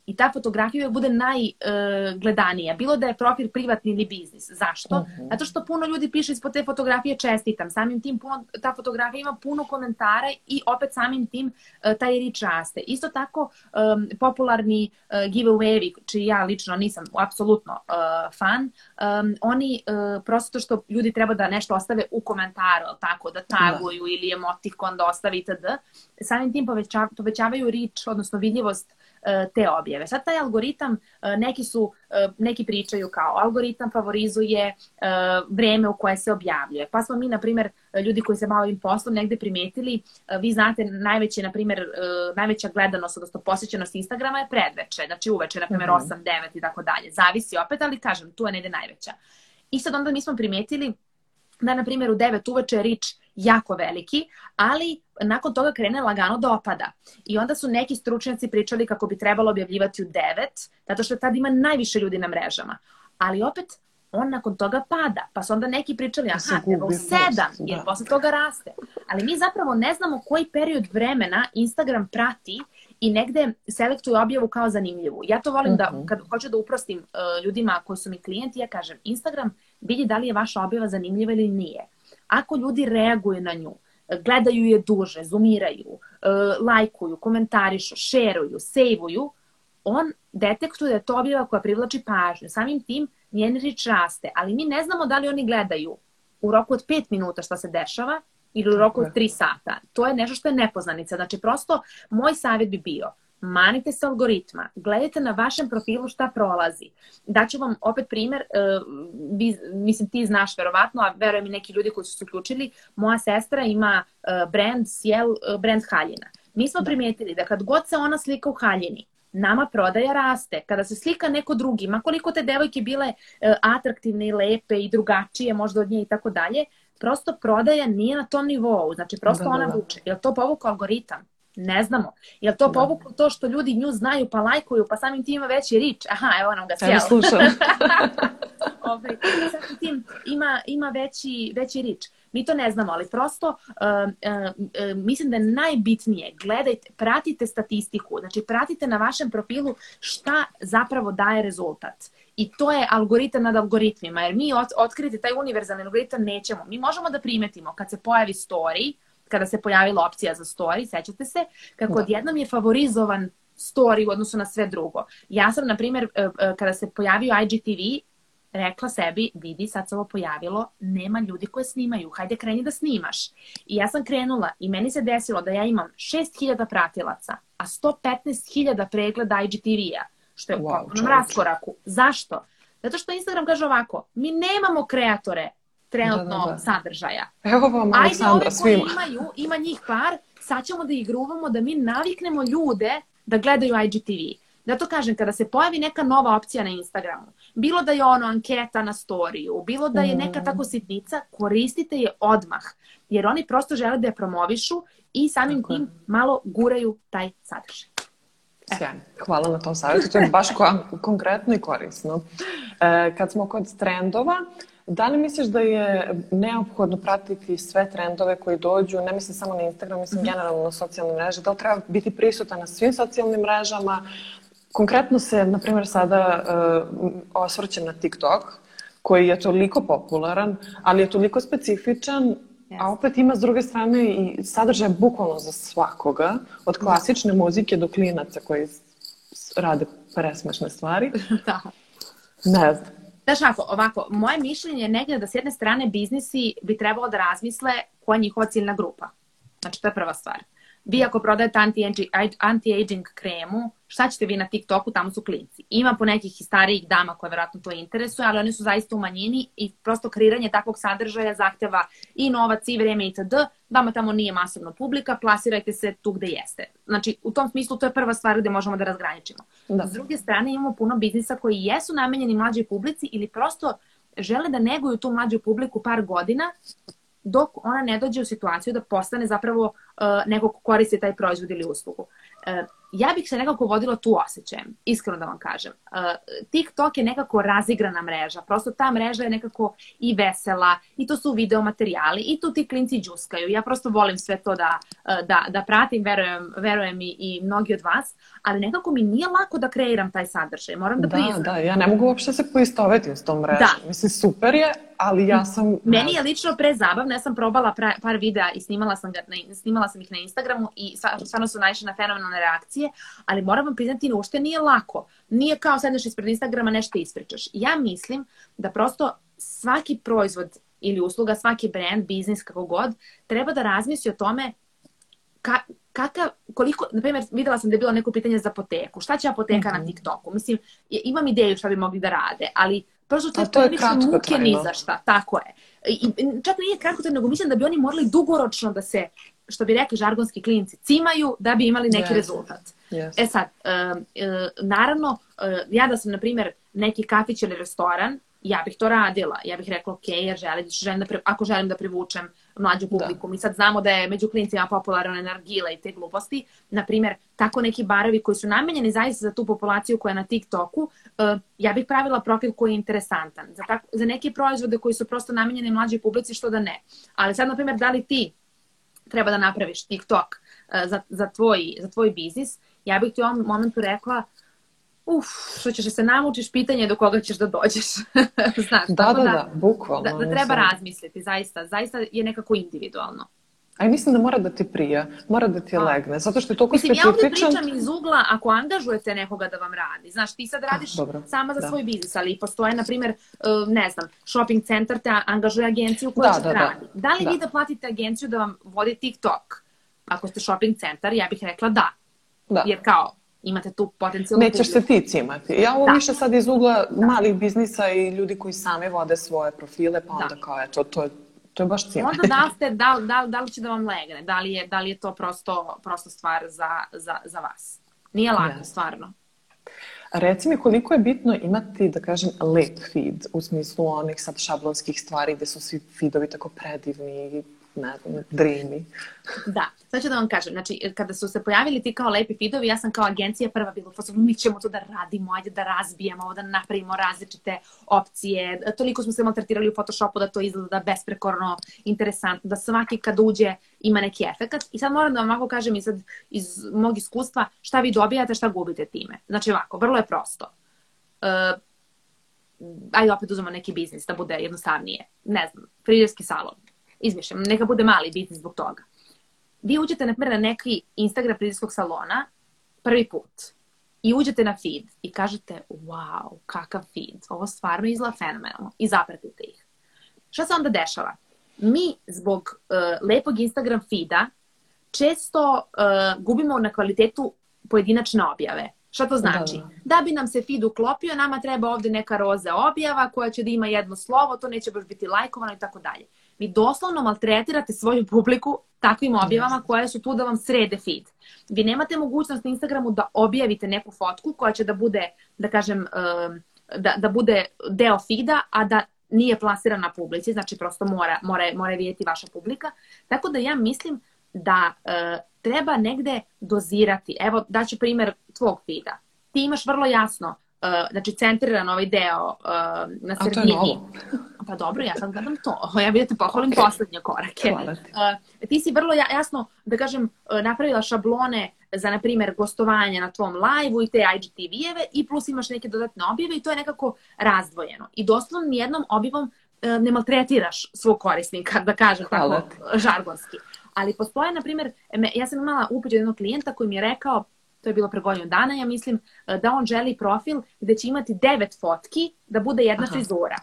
B: i ta fotografija bude najgledanija. Bilo da je profil privatni ili biznis. Zašto? Uh mhm. -huh. Zato što puno ljudi piše ispod te fotografije čestitam. Samim tim puno, ta fotografija ima puno komentara i opet samim tim uh, taj rič raste. Isto tako um, popularni uh, giveaway čiji ja lično nisam apsolutno uh, fan, um, oni uh, prosto što ljudi treba da nešto ostave u komentaru, tako, da taguju da. ili emotikon da ostavi itd. Samim tim poveća, povećavaju rič, odnosno vidljivost te objave. Sad taj algoritam, e, neki su, e, neki pričaju kao algoritam favorizuje vreme u koje se objavljuje. Pa smo mi, na primjer, ljudi koji se bavim poslom negde primetili, vi znate najveće, na primjer, najveća gledanost, odnosno posjećenost Instagrama je predveče, znači uveče, na primjer, mm -hmm. 8, 9 i tako dalje. Zavisi opet, ali kažem, tu je negde najveća. I sad onda mi smo primetili da, na primjer, u 9 uveče rič jako veliki, ali nakon toga krene lagano da opada. I onda su neki stručnjaci pričali kako bi trebalo objavljivati u 9, zato što tad ima najviše ljudi na mrežama. Ali opet, on nakon toga pada. Pa su onda neki pričali, pa aha, treba u 7, jer da. posle toga raste. Ali mi zapravo ne znamo koji period vremena Instagram prati i negde selektuje objavu kao zanimljivu. Ja to volim uh -huh. da, mhm. kad hoću da uprostim uh, ljudima koji su mi klijenti, ja kažem, Instagram vidi da li je vaša objava zanimljiva ili nije. Ako ljudi reaguju na nju, gledaju je duže, zoomiraju, uh, lajkuju, komentarišu, šeruju, sejvuju, on detektuje da je to objava koja privlači pažnju. Samim tim njen rič raste, ali mi ne znamo da li oni gledaju u roku od 5 minuta šta se dešava ili u roku od 3 sata. To je nešto što je nepoznanica. Znači, prosto, moj savjet bi bio, manite se algoritma, gledajte na vašem profilu šta prolazi. Daću vam opet primer, uh, vi, mislim ti znaš verovatno, a verujem i neki ljudi koji su se uključili, moja sestra ima uh, brand Sjel, uh, brand haljina. Mi smo da. primijetili da kad god se ona slika u haljini, nama prodaja raste. Kada se slika neko drugi, ma koliko te devojke bile atraktivne i lepe i drugačije možda od nje i tako dalje, prosto prodaja nije na tom nivou. Znači, prosto da, da, ona da. vuče. Je li to povukao algoritam? Ne znamo. Je li to da. povuklo to što ljudi nju znaju pa lajkuju, pa samim tim ima veći rič? Aha, evo nam ga sjelo.
A: Evo slušam.
B: Ove, ovaj, samim tim ima, ima veći, veći rič. Mi to ne znamo, ali prosto uh, uh, uh, mislim da je najbitnije, gledajte, pratite statistiku, znači pratite na vašem profilu šta zapravo daje rezultat. I to je algoritam nad algoritmima, jer mi ot otkriti taj univerzalni algoritam nećemo. Mi možemo da primetimo kad se pojavi story, kada se pojavila opcija za story, sećate se, kako da. odjednom je favorizovan story u odnosu na sve drugo. Ja sam, na primjer, e, e, kada se pojavio IGTV, rekla sebi, vidi, sad se ovo pojavilo, nema ljudi koje snimaju, hajde kreni da snimaš. I ja sam krenula i meni se desilo da ja imam 6000 pratilaca, a 115.000 pregleda IGTV-a, što je u wow, potpunom raskoraku. Zašto? Zato što Instagram kaže ovako, mi nemamo kreatore trenutno
A: Da, da, da.
B: sadržaja.
A: Evo vam Aleksandra svima.
B: imaju, ima njih par, sad ćemo da ih gruvamo da mi naviknemo ljude da gledaju IGTV. Zato kažem, kada se pojavi neka nova opcija na Instagramu, bilo da je ono anketa na storiju, bilo da je neka tako sitnica, koristite je odmah. Jer oni prosto žele da je promovišu i samim tim malo guraju taj sadržaj.
A: Sjajno. Hvala na tom savjetu, to je baš kon- konkretno i korisno. E, kad smo kod trendova, da li misliš da je neophodno pratiti sve trendove koji dođu, ne mislim samo na Instagram, mislim generalno na socijalne mreže, da li treba biti prisutan na svim socijalnim mrežama? Konkretno se, na primjer, sada uh, osvrćem na TikTok, koji je toliko popularan, ali je toliko specifičan, a opet ima s druge strane i sadržaj bukvalno za svakoga, od klasične muzike do klinaca koji rade presmešne stvari.
B: da.
A: Ne znam.
B: Znaš ako, ovako, moje mišljenje je negdje da s jedne strane biznisi bi trebalo da razmisle koja je njihova ciljna grupa. Znači, to je prva stvar. Vi ako prodajete anti-aging, anti-aging kremu, šta ćete vi na TikToku, tamo su klinci. Ima po nekih i starijih dama koje verovatno to interesuje, ali oni su zaista u manjini i prosto kreiranje takvog sadržaja zahteva i novac i vreme itd. Vama tamo nije masovna publika, plasirajte se tu gde jeste. Znači, u tom smislu to je prva stvar gde možemo da razgraničimo.
A: Da.
B: S druge strane imamo puno biznisa koji jesu namenjeni mlađoj publici ili prosto žele da neguju tu mlađu publiku par godina dok ona ne dođe u situaciju da postane zapravo uh, neko ko koristi taj proizvod ili uslugu. Uh, ja bih se nekako vodila tu osjećajem, iskreno da vam kažem. Uh, TikTok je nekako razigrana mreža, prosto ta mreža je nekako i vesela, i to su video materijali, i tu ti klinci džuskaju. Ja prosto volim sve to da, da, da pratim, verujem, verujem i, i mnogi od vas, ali nekako mi nije lako da kreiram taj sadržaj, moram da,
A: Da,
B: priznam.
A: da, ja ne mogu uopšte se poistovetim s tom mrežom.
B: Da.
A: Mislim, super je, ali ja sam...
B: Meni je lično pre zabavno, ja sam probala pra, par videa i snimala sam, ga na, snimala sam ih na Instagramu i stvar- stvarno su naišle na fenomenalne reakcije, ali moram vam priznati, uopšte nije lako. Nije kao sedneš ispred Instagrama nešto ispričaš. Ja mislim da prosto svaki proizvod ili usluga, svaki brand, biznis, kako god, treba da razmisli o tome ka, kakav, koliko, na primjer, videla sam da je bilo neko pitanje za apoteku. Šta će apoteka
A: Mhm.
B: na TikToku? Mislim, imam ideju šta bi mogli da rade, ali prosto to
A: to je kratkotrajno.
B: muke ni za šta. Tako je. I, čak nije kratkotrajno, nego mislim da bi oni morali dugoročno da se, što bi rekli žargonski klinci, cimaju da bi imali neki
A: Yes.
B: rezultat.
A: Yes.
B: E sad, um, e, naravno, e, ja da sam, na primjer, neki kafić ili restoran, ja bih to radila. Ja bih rekla, ok, jer želim, želim da, pre- ako želim da privučem mlađu publiku. Mi sad znamo da je među klincima popularna energila i te gluposti. Na primjer, tako neki barovi koji su namenjeni zaista za tu populaciju koja je na TikToku, e, ja bih pravila profil koji je interesantan. Za, tako, za neke proizvode koji su prosto namenjeni mlađoj publici, što da ne. Ali sad, na primjer, da li ti treba da napraviš TikTok e, za, za, tvoj, za tvoj biznis, ja bih ti u ovom momentu rekla uf, što ćeš da se namučiš, pitanje je do koga ćeš da dođeš. Znaš,
A: Da,
B: tako
A: da, da, bukvalno.
B: da, da treba
A: mislim.
B: razmisliti, zaista. Zaista je nekako individualno.
A: A i mislim da mora da ti prija, mora da ti
B: A.
A: legne, zato što je toliko
B: Mislim, ja ovdje
A: specifičan.
B: pričam iz ugla ako angažujete nekoga da vam radi. Znaš, ti sad radiš
A: dobro,
B: sama za
A: da.
B: svoj biznis, ali postoje, na primjer, uh, ne znam, shopping centar te angažuje agenciju koja
A: Da,
B: će
A: da,
B: da
A: da.
B: radi. Da li
A: Da.
B: vi da platite agenciju da vam vodi TikTok? Ako ste shopping centar, ja bih rekla da.
A: Da.
B: Jer kao, imate tu potencijalnu
A: Nećeš se ti cimati. Ja ovo
B: Da.
A: više sad iz ugla malih biznisa i ljudi koji sami vode svoje profile, pa onda
B: Da.
A: kao, eto, to je, to je baš cima.
B: Onda da li, ste, da, da, da li će da vam legne? Da li je, da li je to prosto, prosto stvar za, za, za vas? Nije lako,
A: Jeste.
B: stvarno.
A: Reci mi koliko je bitno imati, da kažem, lep feed, u smislu onih sad šablonskih stvari gde su svi feedovi tako predivni i ne znam, dreamy.
B: Da, sad ću da vam kažem, znači kada su se pojavili ti kao lepi feedovi, ja sam kao agencija prva bila fazonu, mi ćemo to da radimo, ajde da razbijemo, ovo da napravimo različite opcije, toliko smo se maltretirali u Photoshopu da to izgleda besprekorno, interesantno, da svaki kad uđe ima neki efekat i sad moram da vam ovako kažem i sad iz mog iskustva šta vi dobijate, šta gubite time. Znači ovako, vrlo je prosto. Uh, ajde opet uzmemo neki biznis da bude jednostavnije. Ne znam, frizerski salon. Izmišljam, neka bude mali biznis zbog toga. Vi uđete na primjer na neki Instagram frizerskog salona prvi put i uđete na feed i kažete wow, kakav feed, ovo stvarno izgleda fenomenalno i zapratite ih. Šta se onda dešava? Mi zbog uh, lepog Instagram feeda često uh, gubimo na kvalitetu pojedinačne objave. Šta to znači?
A: Da,
B: Da, bi nam se feed uklopio, nama treba ovde neka roza objava koja će da ima jedno slovo, to neće baš biti lajkovano i tako dalje. Vi doslovno maltretirate svoju publiku takvim objavama koje su tu da vam srede feed. Vi nemate mogućnost na Instagramu da objavite neku fotku koja će da bude, da kažem, da, da bude deo feeda, a da nije plasirana publici, znači prosto mora, mora, mora vidjeti vaša publika. Tako da ja mislim da e, treba negde dozirati. Evo, daću primjer tvog feeda. Ti imaš vrlo jasno, e, znači centriran ovaj deo e, na
A: A to je
B: sredini.
A: novo.
B: Pa dobro, ja sad gledam to. Ja bih da te pohvalim
A: Ok.
B: poslednje korake.
A: Hvala ti.
B: Uh, ti si vrlo ja- jasno, da kažem, uh, napravila šablone za, na primjer, gostovanje na tvom live-u i te IGTV-eve i plus imaš neke dodatne objave i to je nekako razdvojeno. I doslovno nijednom objavom uh, ne maltretiraš svog korisnika, da kažem
A: Hvala
B: tako žargonski. Ali postoje, na primjer, ja sam imala uput od jednog klijenta koji mi je rekao, to je bilo pre godinu dana, ja mislim, uh, da on želi profil gde će imati devet fotki da bude jedna
A: Aha.
B: frizura.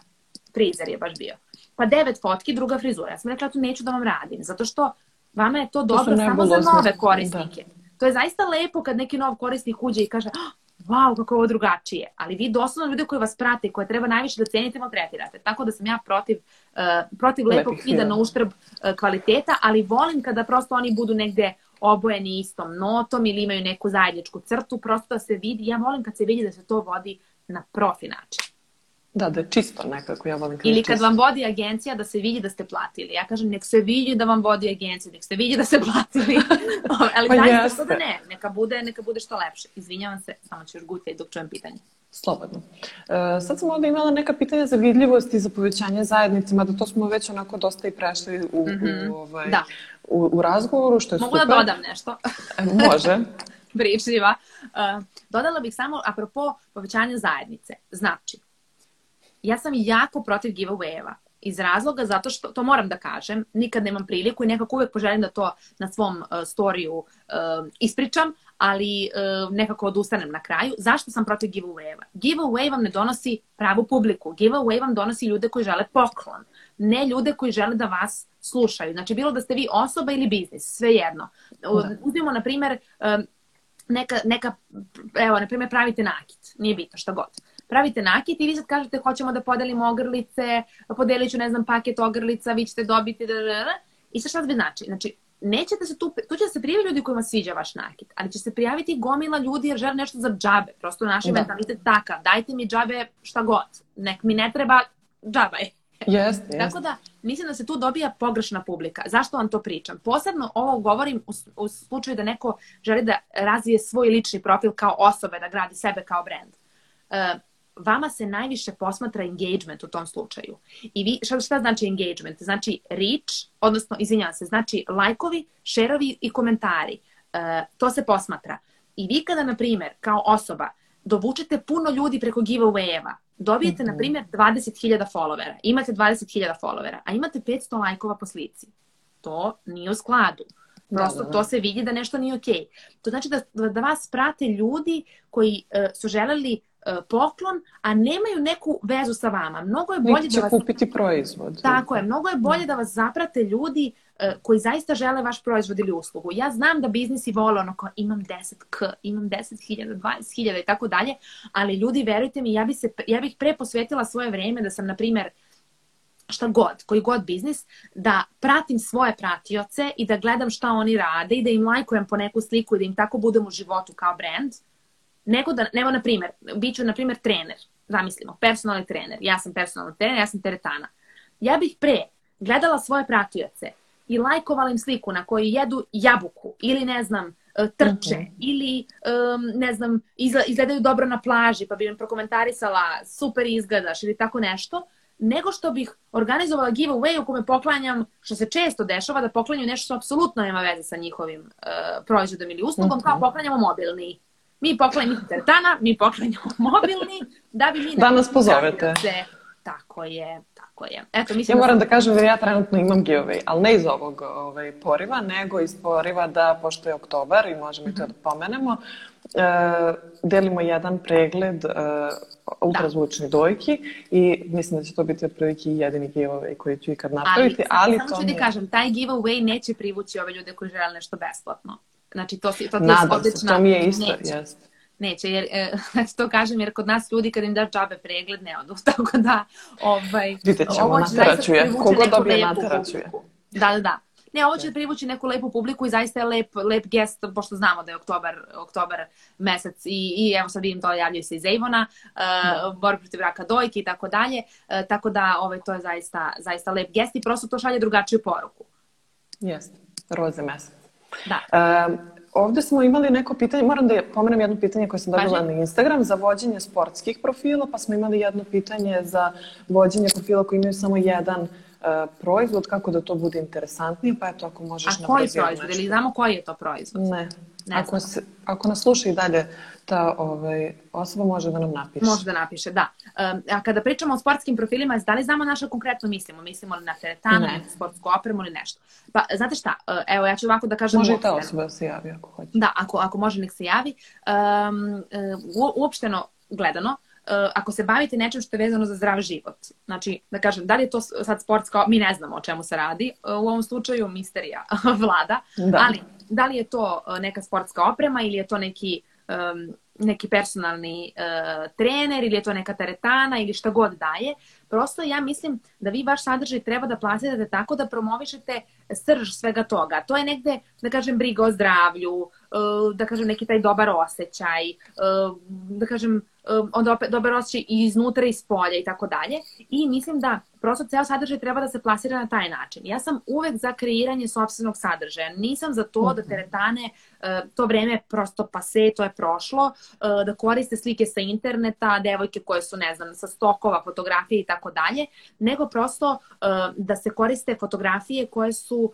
B: Frizer je baš bio. Pa devet fotki, druga frizura. Ja sam rekla, to neću da vam radim, zato što vama je to
A: To
B: dobro samo za nove korisnike. To je zaista lepo kad neki nov korisnik uđe i kaže, "Ah, wow, kako je ovo drugačije. Ali vi doslovno ljude koji vas prate i koje treba najviše da cenite, maltretirate. Tako da sam ja protiv, uh, protiv lepog
A: Lepih
B: fida
A: fida.
B: na uštrb uh, kvaliteta, ali volim kada prosto oni budu negde obojeni istom notom ili imaju neku zajedničku crtu, prosto da se vidi. Ja volim kad se vidi da se to vodi na profi način.
A: Da, da je čisto nekako, ja volim kad
B: Ili kad vam vodi agencija da se vidi da ste platili. Ja kažem nek se vidi da vam vodi agencija, nek se vidi da ste platili. Ali
A: Pa jeste.
B: što da ne, neka bude, neka bude što lepše. Izvinjavam se, samo ću još gutati dok čujem pitanje.
A: Slobodno. E, sad sam ovdje imala neka pitanja za vidljivost i za povećanje zajednice, mada to smo već onako dosta i prešli u, u, ovaj,
B: Da.
A: U, u razgovoru, što je
B: Mogu
A: super.
B: da dodam nešto?
A: Može.
B: pričljiva. Uh, dodala bih samo apropo povećanja zajednice. Znači, ja sam jako protiv giveaway-eva. Iz razloga zato što, to moram da kažem, nikad nemam priliku i nekako uvek poželim da to na svom uh, storiju uh, ispričam, ali uh, nekako odustanem na kraju. Zašto sam protiv giveaway-eva? Giveaway vam ne donosi pravu publiku. Giveaway vam donosi ljude koji žele poklon. Ne ljude koji žele da vas slušaju. Znači, bilo da ste vi osoba ili biznis, sve jedno. Uzmimo, na primjer, neka, neka, evo, na primjer, pravite nakit, nije bitno, šta god. Pravite nakit i vi sad kažete hoćemo da podelimo ogrlice, podelit ću, ne znam, paket ogrlica, vi ćete dobiti, da, da, da. i sad šta sve znači? Znači, nećete se tu, tu će se prijaviti ljudi kojima sviđa vaš nakit, ali će se prijaviti gomila ljudi jer žele nešto za džabe. Prosto naš
A: Da.
B: mentalitet takav, dajte mi džabe šta god, nek mi ne treba džaba je.
A: Jeste, jeste.
B: Tako da, mislim da se tu dobija pogrešna publika. Zašto vam to pričam? Posebno ovo govorim u, u slučaju da neko želi da razvije svoj lični profil kao osobe, da gradi sebe kao brand. E, vama se najviše posmatra engagement u tom slučaju. I vi, šta, šta znači engagement? Znači reach, odnosno, izvinjavam se, znači lajkovi, šerovi i komentari. E, to se posmatra. I vi kada, na primjer, kao osoba, dovučete puno ljudi preko giveaway-eva, dobijete, na primjer, 20.000 followera, imate 20.000 followera, a imate 500 lajkova po slici. To nije u skladu. Prosto
A: Da, da, da.
B: to se vidi da nešto nije okej. To znači da, da vas prate ljudi koji e, su želeli e, poklon, a nemaju neku vezu sa vama. Mnogo je bolje da vas...
A: kupiti proizvod.
B: Tako je, mnogo je bolje da vas zaprate ljudi koji zaista žele vaš proizvod ili uslugu. Ja znam da biznisi vole ono kao imam 10k, imam 10.000, 20.000 i tako dalje, ali ljudi, verujte mi, ja, bi se, ja bih pre posvetila svoje vreme da sam, na primjer, šta god, koji god biznis, da pratim svoje pratioce i da gledam šta oni rade i da im lajkujem po neku sliku i da im tako budem u životu kao brand, nego da, nego na primjer, bit ću na primjer trener, zamislimo, personalni trener, ja sam personalni trener, ja sam teretana. Ja bih pre gledala svoje pratioce i lajkovala im sliku na kojoj jedu jabuku ili ne znam, e, trče
A: Mhm.
B: ili um, ne znam, izgledaju dobro na plaži pa bi im prokomentarisala super izgledaš ili tako nešto, nego što bih organizovala giveaway u kome poklanjam, što se često dešava, da poklanjaju nešto što apsolutno nema veze sa njihovim uh, proizvodom ili uslugom,
A: Mhm.
B: kao poklanjamo mobilni. Mi poklanjamo teretana, mi poklanjamo mobilni, da bi mi...
A: Da nas pozovete.
B: Se, tako je, tako je. Eto, mislim
A: Ja
B: da
A: moram
B: sam-
A: da kažem da ja trenutno imam giveaway, ali ne iz ovog ovaj, poriva, nego iz poriva da, pošto je oktobar i možemo i to da pomenemo, e, delimo jedan pregled e, ultrazvučne dojki i mislim da će to biti otprilike jedini giveaway koji ću ikad napraviti, ali,
B: samo
A: to
B: ću ti
A: je-
B: kažem, taj giveaway neće privući ove ljude koji žele nešto besplatno. Znači, to, si, to ti je
A: Nadam se,
B: odlična...
A: to mi je isto,
B: neće. Neće, jer, e, to kažem, jer kod nas ljudi kad im daš džabe pregled ne odu, tako da, ovaj,
A: Vidjet ćemo, nateraćuje, kogo dobije nateraćuje.
B: Da, da, da. Ne, ovo će da privući neku lepu publiku i zaista je lep, lep gest, pošto znamo da je oktobar, oktobar mesec i, i evo sad vidim to javljaju se iz Avona, uh, borba protiv raka dojke i tako dalje, uh, tako da ovaj, to je zaista, zaista lep gest i prosto to šalje drugačiju poruku.
A: Jeste, roze mesec.
B: Da.
A: Uh, ovde smo imali neko pitanje, moram da pomenem jedno pitanje koje sam dobila Paži. na Instagram za vođenje sportskih profila, pa smo imali jedno pitanje za vođenje profila koji imaju samo jedan uh, proizvod, kako da to bude interesantnije, pa eto ako možeš
B: A koji proizvod? Ili znamo koji je to proizvod?
A: Ne. ne ako, se, ako nas sluša i dalje ta ovaj, osoba može da nam napiše.
B: Može da napiše, da. Um, a kada pričamo o sportskim profilima, da li znamo naša konkretno mislimo? Mislimo li na teretanu, na sportsku opremu ili nešto? Pa, znate šta, e, evo ja ću ovako da kažem...
A: Može i ta osoba da se javi ako hoće.
B: Da, ako, ako može nek se javi. Um, uh, uopšteno gledano, uh, ako se bavite nečem što je vezano za zdrav život, znači, da kažem, da li je to sad sportska, mi ne znamo o čemu se radi, u ovom slučaju misterija vlada, da. ali da li je to neka sportska oprema ili je to neki um, neki personalni uh, trener ili je to neka teretana ili šta god daje. Prosto ja mislim da vi vaš sadržaj treba da plasirate tako da promovišete srž svega toga. To je negde, da kažem, briga o zdravlju, uh, da kažem, neki taj dobar osjećaj, uh, da kažem, onda opet dobar osjećaj i iznutra i s polja i tako dalje. I mislim da prosto ceo sadržaj treba da se plasira na taj način. Ja sam uvek za kreiranje sobstvenog sadržaja. Nisam za to da mhm. teretane, e, to vreme je prosto pase, to je prošlo, e, da koriste slike sa interneta, devojke koje su, ne znam, sa stokova, fotografije i tako dalje, nego prosto e, da se koriste fotografije koje su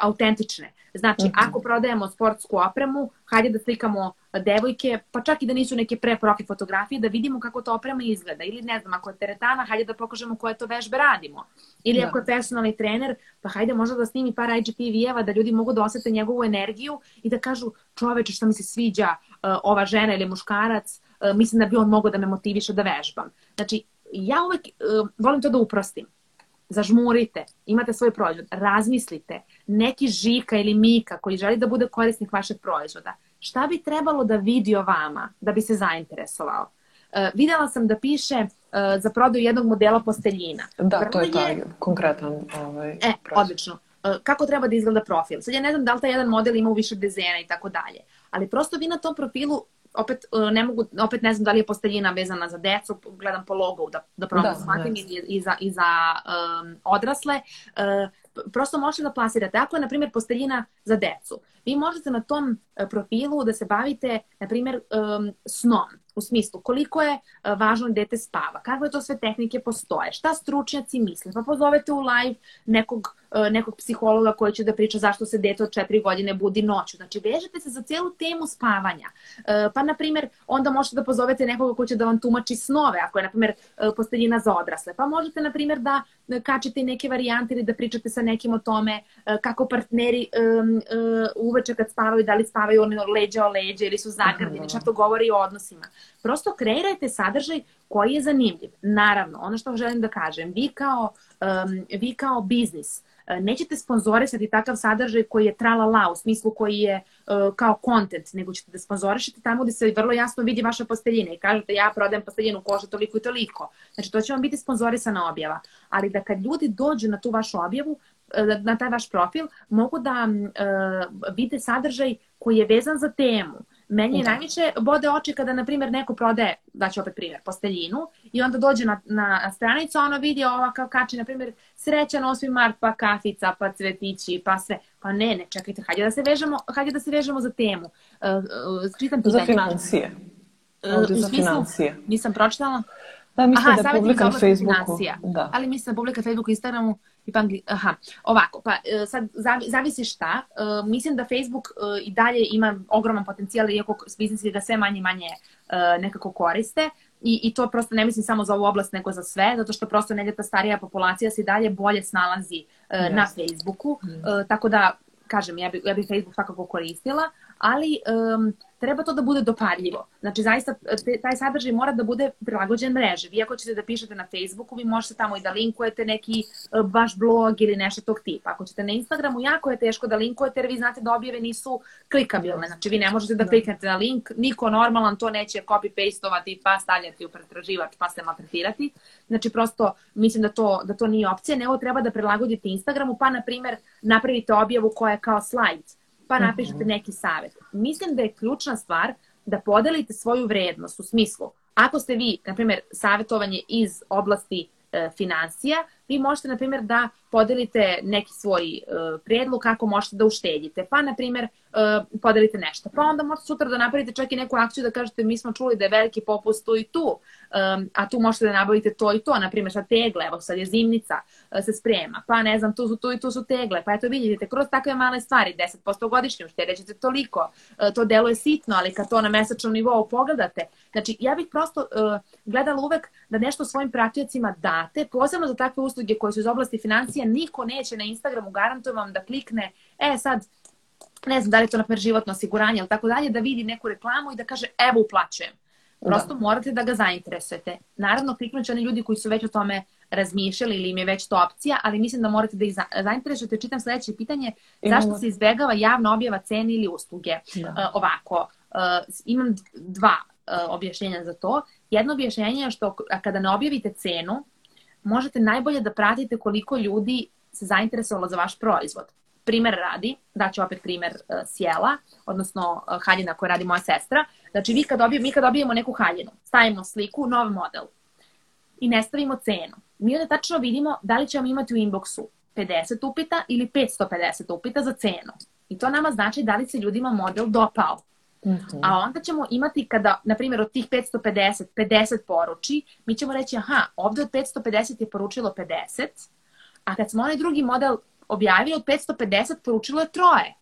B: autentične. Znači, mm -hmm. ako prodajemo sportsku opremu, hajde da slikamo devojke, pa čak i da nisu neke pre-profi fotografije, da vidimo kako to oprema izgleda. Ili ne znam, ako je teretana, hajde da pokažemo koje to vežbe radimo. Ili da. ako je personalni trener, pa hajde možda da snimi par IGTV-eva da ljudi mogu da osete njegovu energiju i da kažu čoveče šta mi se sviđa uh, ova žena ili muškarac, uh, mislim da bi on mogao da me motiviše da vežbam. Znači, ja uvek uh, volim to da uprostim zažmurite, imate svoj proizvod, razmislite, neki Žika ili Mika koji želi da bude korisnik vašeg proizvoda, šta bi trebalo da vidi o vama da bi se zainteresovao? Uh, videla sam da piše uh, za prodaju jednog modela posteljina.
A: Da, Vrlo to je taj je... konkretan ovaj,
B: E, proizvod. odlično. Uh, kako treba da izgleda profil? Sad ja ne znam da li taj jedan model ima u više dezena i tako dalje, ali prosto vi na tom profilu opet ne mogu, opet ne znam da li je posteljina vezana za decu, gledam po logu da, da probam da, shvatim i, i za, i za um, odrasle. Uh, prosto možete da plasirate. Ako je, na primjer, posteljina za decu, vi možete na tom e, profilu da se bavite, na primjer, um, snom. U smislu, koliko je e, važno da dete spava, kakve to sve tehnike postoje, šta stručnjaci misle, pa pozovete u live nekog, e, nekog psihologa koji će da priča zašto se dete od četiri godine budi noću. Znači, vežete se za celu temu spavanja. Pa, na primjer, onda možete da pozovete nekoga ko će da vam tumači snove, ako je, na primjer, posteljina za odrasle. Pa možete, na primjer, da kačete neke varijante ili da pričate sa nekim o tome kako partneri uveče kad spavaju, da li spavaju oni leđa o leđa ili su zagrljeni, šta to govori o odnosima. Prosto kreirajte sadržaj koji je zanimljiv. Naravno, ono što želim da kažem, vi kao, um, vi kao biznis, uh, nećete sponzorisati takav sadržaj koji je tralala u smislu koji je uh, kao kontent, nego ćete da sponzorišete tamo gde se vrlo jasno vidi vaša posteljina i kažete ja prodajem posteljinu kože toliko i toliko. Znači to će vam biti sponzorisana objava. Ali da kad ljudi dođu na tu vašu objavu, E, na taj vaš profil mogu da uh, vide sadržaj koji je vezan za temu. Meni je da. najviše bode oči kada, na primjer, neko prodaje, daću opet primjer, posteljinu i onda dođe na, na stranicu, ono vidi ova kao kači, na primjer, srećan 8. mart, pa kafica, pa cvetići, pa sve. Pa ne, ne, čekajte, hajde da se vežemo, hajde da se vežemo za temu. Uh, uh, čitam
A: pitanje. Za financije. Ovdje uh, za financije.
B: Nisam pročitala.
A: Da, mislim Aha, da je publika na Facebooku. Da.
B: Ali mislim da publika na Facebooku i Instagramu angli... Aha, ovako, pa e, sad zavisi šta. Uh, mislim da Facebook uh, i dalje ima ogroman potencijal, iako biznisi ga sve manje i manje nekako koriste. I, I to prosto ne mislim samo za ovu oblast, nego za sve, zato što prosto negdje ta starija populacija se i dalje bolje snalazi yes. na Facebooku. Yes. Uh, tako da, kažem, ja bih ja bi Facebook svakako koristila, ali um, treba to da bude dopadljivo. Znači, zaista, te, taj sadržaj mora da bude prilagođen mreži. Vi ako ćete da pišete na Facebooku, vi možete tamo i da linkujete neki vaš blog ili nešto tog tipa. Ako ćete na Instagramu, jako je teško da linkujete, jer vi znate da objave nisu klikabilne. Znači, vi ne možete da, da. kliknete na link, niko normalan to neće copy-pastovati pa stavljati u pretraživač pa se maltretirati. Znači, prosto mislim da to, da to nije opcija, nego treba da prilagodite Instagramu, pa, na primer, napravite objavu koja je kao slajd pa mhm. napišete neki savet. Mislim da je ključna stvar da podelite svoju vrednost u smislu, ako ste vi, na primjer, savjetovanje iz oblasti e, financija, vi možete, na primjer, da podelite neki svoj uh, predlog kako možete da uštedite. Pa, na primjer, uh, podelite nešto. Pa onda možete sutra da napravite čak i neku akciju da kažete mi smo čuli da je veliki popust tu i tu, um, a tu možete da nabavite to i to. Na primjer, sad tegle, evo sad je zimnica, se sprema. Pa ne znam, tu su tu i tu su tegle. Pa eto vidite, kroz takve male stvari, 10% godišnje uštedećete toliko. Uh, to deluje sitno, ali kad to na mesečnom nivou pogledate. Znači, ja bih prosto gledala uvek da nešto svojim pratiocima date, posebno za takve usluge koje su iz oblasti financija, niko neće na Instagramu, garantujem vam da klikne, e sad, ne znam da li je to na primer životno osiguranje ili tako dalje, da vidi neku reklamu i da kaže evo uplaćujem. Prosto da. morate da ga zainteresujete. Naravno, kliknut će oni ljudi koji su već o tome razmišljali ili im je već to opcija, ali mislim da morate da ih zainteresujete. Čitam sledeće pitanje, zašto se izbegava javna objava cene ili usluge? Da. Uh, ovako, uh, imam dva uh, objašnjenja za to. Jedno objašnjenje je što kada ne objavite cenu, možete najbolje da pratite koliko ljudi se zainteresovalo za vaš proizvod. Primer radi, daću opet primer uh, sjela, odnosno uh, haljina koju radi moja sestra. Znači, vi kad dobijemo, mi kad dobijemo neku haljinu, stavimo sliku, nov model i ne stavimo cenu. Mi onda tačno vidimo da li ćemo imati u inboxu 50 upita ili 550 upita za cenu. I to nama znači da li se ljudima model dopao. Mm -hmm. A onda ćemo imati kada, na primjer, od tih 550, 50 poruči, mi ćemo reći, aha, ovde od 550 je poručilo 50, a kad smo onaj drugi model objavili, od 550 poručilo je troje.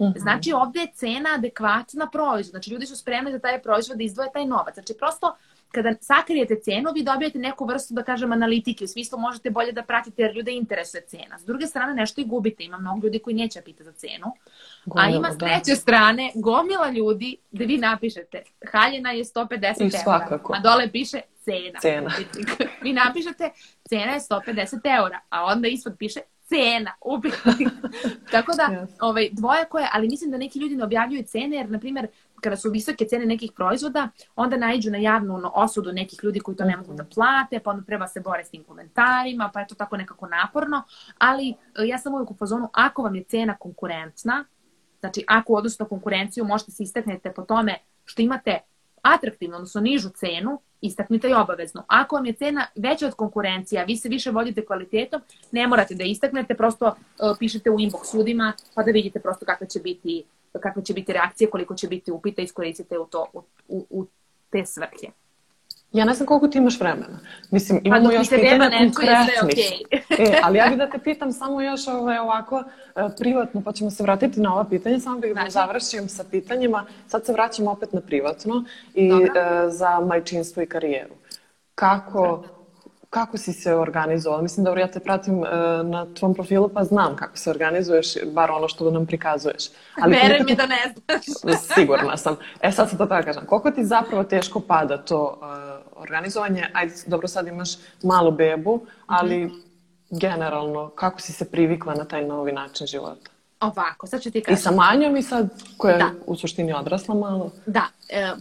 B: Mm -hmm. Znači, ovde je cena adekvatna proizvod. Znači, ljudi su spremni za taj proizvod da izdvoje taj novac. Znači, prosto kada sakrijete cenu, vi dobijete neku vrstu, da kažem, analitike. U smislu možete bolje da pratite jer ljude interesuje cena. S druge strane, nešto i gubite. Ima mnogo ljudi koji neće pita za cenu. Gomila, a ima s da. treće da. strane gomila ljudi da vi napišete haljina je 150 I eura, a dole piše cena.
A: Cena.
B: vi napišete cena je 150 eura, a onda ispod piše cena, upitnik. Tako da, yes. ovaj, dvoje koje, ali mislim da neki ljudi ne objavljuju cene, jer, na primjer, kada su visoke cene nekih proizvoda, onda naiđu na javnu osudu nekih ljudi koji to ne mogu da mhm. plate, pa onda treba se bore s tim komentarima, pa je to tako nekako naporno, ali e, ja sam uvijek u fazonu, ako vam je cena konkurentna, znači ako u odnosu na konkurenciju možete se istaknete po tome što imate atraktivno, odnosno nižu cenu, istaknite i obavezno. Ako vam je cena veća od konkurencija, vi se više vodite kvalitetom, ne morate da istaknete, prosto uh, pišete u inbox ljudima pa da vidite prosto kakve će biti, kakve će biti reakcije, koliko će biti upita, iskoristite u, to, u, u, u te svrhe.
A: Ja ne znam koliko ti imaš vremena. Mislim, pa imamo pa, još pitanja konkretnih. Okay. e, ali ja bih da te pitam samo još ovaj, ovako uh, privatno, pa ćemo se vratiti na ova pitanja, samo bih da završim sa pitanjima. Sad se vraćamo opet na privatno i uh, za majčinstvo i karijeru. Kako, kako si se organizovala? Mislim da ja te pratim uh, na tvom profilu pa znam kako se organizuješ, bar ono što nam prikazuješ.
B: Ali Vere mi da ne znaš.
A: sigurna sam. E sad se to tako kažem. Koliko ti zapravo teško pada to uh, organizovanje? Ajde, dobro sad imaš malu bebu, ali mm -hmm. generalno kako si se privikla na taj novi način života?
B: Ovako, sad ću ti kažem.
A: I sa manjom i sad, koja je da. u suštini odrasla malo.
B: Da, e, e,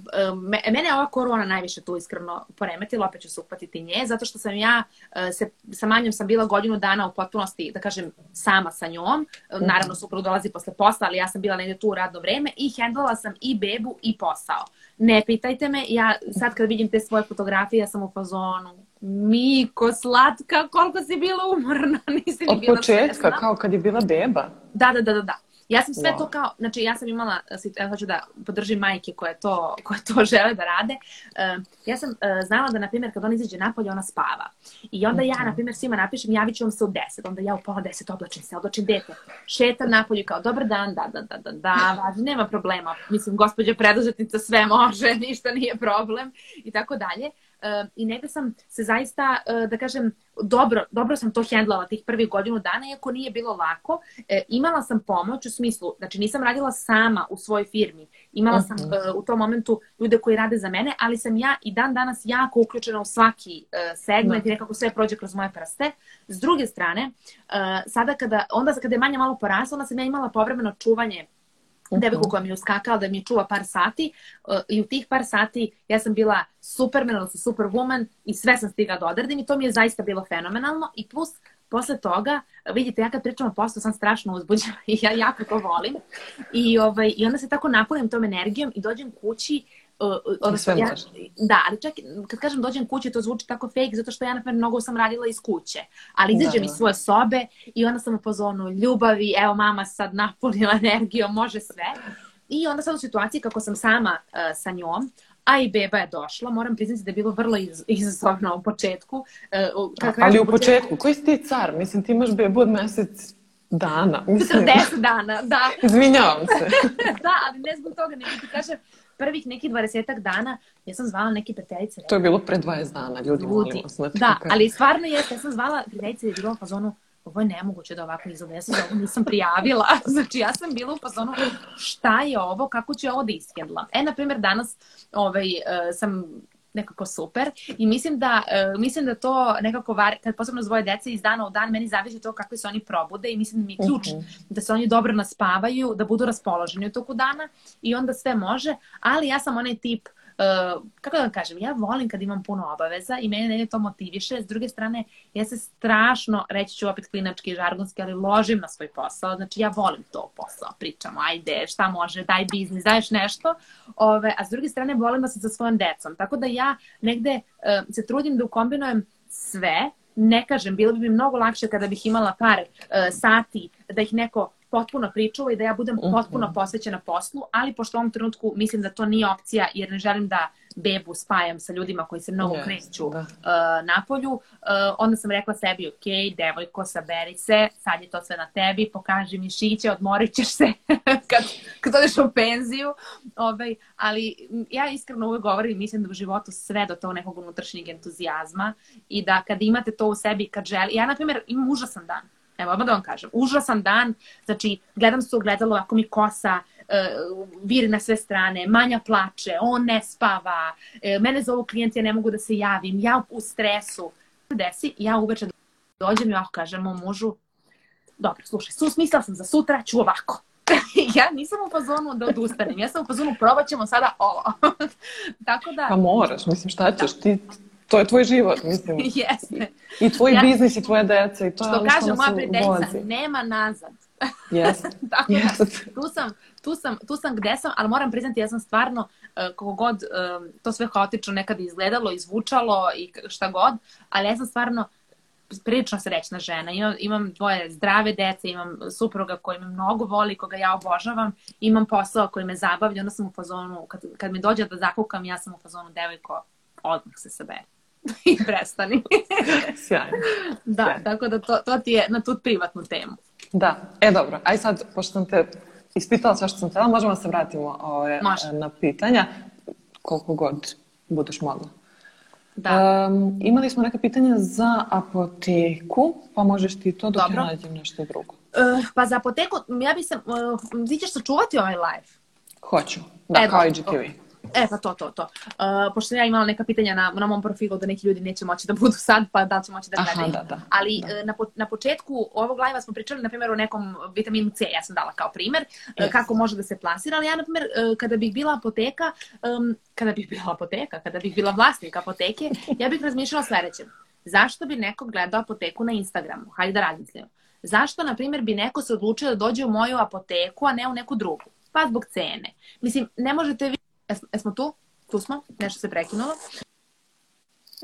B: mene je ova korona najviše tu iskreno poremetila, opet ću se upatiti nje, zato što sam ja, e, se, sa manjom sam bila godinu dana u potpunosti, da kažem, sama sa njom. Mhm. Naravno, suprug dolazi posle posla, ali ja sam bila negde tu u radno vreme i hendlala sam i bebu i posao. Ne pitajte me, ja sad kad vidim te svoje fotografije, ja sam u fazonu, Miko, slatka, koliko si bila umorna, nisi
A: ni Od bila početka, svesna. kao kad je bila beba?
B: Da, da, da, da. da. Ja sam sve wow. to kao, znači ja sam imala, ja hoću da podržim majke koje to, koje to žele da rade. Uh, ja sam uh, znala da, na primjer, kad on izađe napolje, ona spava. I onda ja, na primjer, svima napišem, javit ću vam se u 10. Onda ja u pola 10 oblačim se, oblačim dete. Šetam napolje kao, dobar dan, da, da, da, da, da, važi, nema problema. Mislim, gospođa preduzetnica sve može, ništa nije problem i tako dalje. Uh, i negde sam se zaista, uh, da kažem, dobro, dobro sam to hendlala tih prvih godinu dana, iako nije bilo lako. E, imala sam pomoć u smislu, znači nisam radila sama u svojoj firmi, imala sam uh, u tom momentu ljude koji rade za mene, ali sam ja i dan danas jako uključena u svaki uh, segment da. i nekako sve prođe kroz moje prste. S druge strane, uh, sada kada, onda kada je manja malo porasla, onda sam ja imala povremeno čuvanje uh -huh. Devojku koja mi je uskakala da mi čuva par sati uh, i u tih par sati ja sam bila superman, sam superwoman i sve sam stigla da odradim i to mi je zaista bilo fenomenalno. I plus posle toga, vidite, ja kad pričam o poslu sam strašno uzbuđena i ja jako to volim. I, ovaj, i onda se tako napunim tom energijom i dođem kući odnosno, ja, da, ali čak kad kažem dođem kući to zvuči tako fake zato što ja na primjer mnogo sam radila iz kuće, ali izađem da, iz svoje sobe i onda sam u pozonu ljubavi, evo mama sad napunila energijom, može sve. I onda sam u situaciji kako sam sama uh, sa njom, a i beba je došla, moram priznati da je bilo vrlo iz, izazovno u početku. Uh,
A: kako ali u početku, koji si ti car? Mislim, ti imaš bebu od mesec dana.
B: Mislim. 40 dana, da.
A: Izvinjavam se.
B: da, ali ne zbog toga, nego ti kažem, prvih nekih dvadesetak dana ja sam zvala neke prijateljice.
A: To je bilo pre 20 dana, ljudi, molim vas.
B: Da, ali stvarno je, ja sam zvala prijateljice i bilo u fazonu, ovo je nemoguće da ovako izgleda, ja ovo nisam prijavila. Znači, ja sam bila u fazonu, šta je ovo, kako ću ovo da iskedlam. E, na primjer, danas ovaj, uh, sam nekako super i mislim da, uh, mislim da to nekako var, kad posebno zvoje dece iz dana u dan, meni zavisi to kako se oni probude i mislim da mi je ključ uh mhm. -huh. da se oni dobro naspavaju, da budu raspoloženi u toku dana i onda sve može, ali ja sam onaj tip Uh, kako da vam kažem, ja volim kad imam puno obaveza i mene ne to motiviše. S druge strane, ja se strašno, reći ću opet klinački i žargonski, ali ložim na svoj posao. Znači, ja volim to posao, pričamo, ajde, šta može, daj biznis, daješ nešto. Ove, a s druge strane, volim da sam sa svojom decom. Tako da ja negde uh, se trudim da ukombinujem sve, ne kažem, bilo bi mi mnogo lakše kada bih imala par uh, sati da ih neko potpuno pričuva i da ja budem mhm. potpuno posvećena poslu, ali pošto u ovom trenutku mislim da to nije opcija jer ne želim da bebu spajam sa ljudima koji se mnogo yes, kreću da. uh, na polju, uh, onda sam rekla sebi, ok, devojko, saberi se, sad je to sve na tebi, pokaži mi šiće, odmorit ćeš se kad, kad odeš u penziju. Ovaj, ali ja iskreno uvek govorim, mislim da u životu sve do tog nekog unutrašnjeg entuzijazma i da kad imate to u sebi, kad želi, ja na primjer imam užasan dan, Evo, odmah da vam kažem. Užasan dan, znači, gledam se u gledalo, ako mi kosa uh, viri na sve strane, manja plače, on ne spava, uh, mene zovu klijenti, ja ne mogu da se javim, ja u stresu. Desi, ja uveče dođem i ovako kažem mom mužu, dobro, slušaj, su smislila sam za sutra, ću ovako. ja nisam u fazonu da odustanem, ja sam u fazonu probat ćemo sada ovo. Tako da...
A: Pa moraš, mislim šta ćeš, da. ti to je tvoj život, mislim.
B: Jeste.
A: I tvoj ja, biznis i tvoje deca i to
B: što
A: je
B: kaže moja prijateljica, nema nazad.
A: Jeste.
B: Tako da, tu sam, tu, sam, tu sam gde sam, ali moram priznati, ja sam stvarno, uh, kako god uh, to sve haotično nekad izgledalo, izvučalo i šta god, ali ja sam stvarno prilično srećna žena. Imam, imam dvoje zdrave dece, imam supruga koji me mnogo voli, koga ja obožavam, imam posao koji me zabavlja, onda sam u fazonu, kad, kad mi dođe da zakukam, ja sam u fazonu devojko, odmah se sabere. I prestani.
A: Sjajno.
B: Da, Sjajno. tako da to, to ti je na tu privatnu temu.
A: Da, e dobro, aj sad, pošto sam te ispitala sve što sam htjela, možemo da se vratimo ove,
B: Može.
A: na pitanja, koliko god budeš mogla. Da. Um, imali smo neka pitanja za apoteku, pa možeš ti to dok Dobro. ja nađem nešto drugo.
B: Uh, pa za apoteku, ja bi se, uh, ti ćeš sačuvati ovaj live?
A: Hoću, da, e, kao i GTV.
B: E, pa to, to, to. Uh, pošto ja imala neka pitanja na, na mom profilu da neki ljudi neće moći da budu sad, pa da će moći da gledaju.
A: Da, da.
B: Ali
A: da.
B: Uh, na, na početku ovog live smo pričali, na primjer, o nekom vitaminu C, ja sam dala kao primer, yes. uh, kako može da se plasira, ali ja, na primjer, uh, kada bih bila apoteka, um, kada bih bila apoteka, kada bih bila vlasnik apoteke, ja bih razmišljala sledeće. Zašto bi neko gledao apoteku na Instagramu? Hajde da razmislimo. Zašto, na primjer, bi neko se odlučio da dođe u moju apoteku, a ne u neku drugu? Pa zbog cene. Mislim, ne možete vi Jesmo tu? Tu smo? Nešto se prekinulo?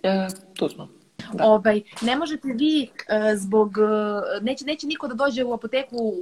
A: E, tu smo.
B: Da. Ovaj, ne možete vi e, zbog, e, neće, neće niko da dođe u apoteku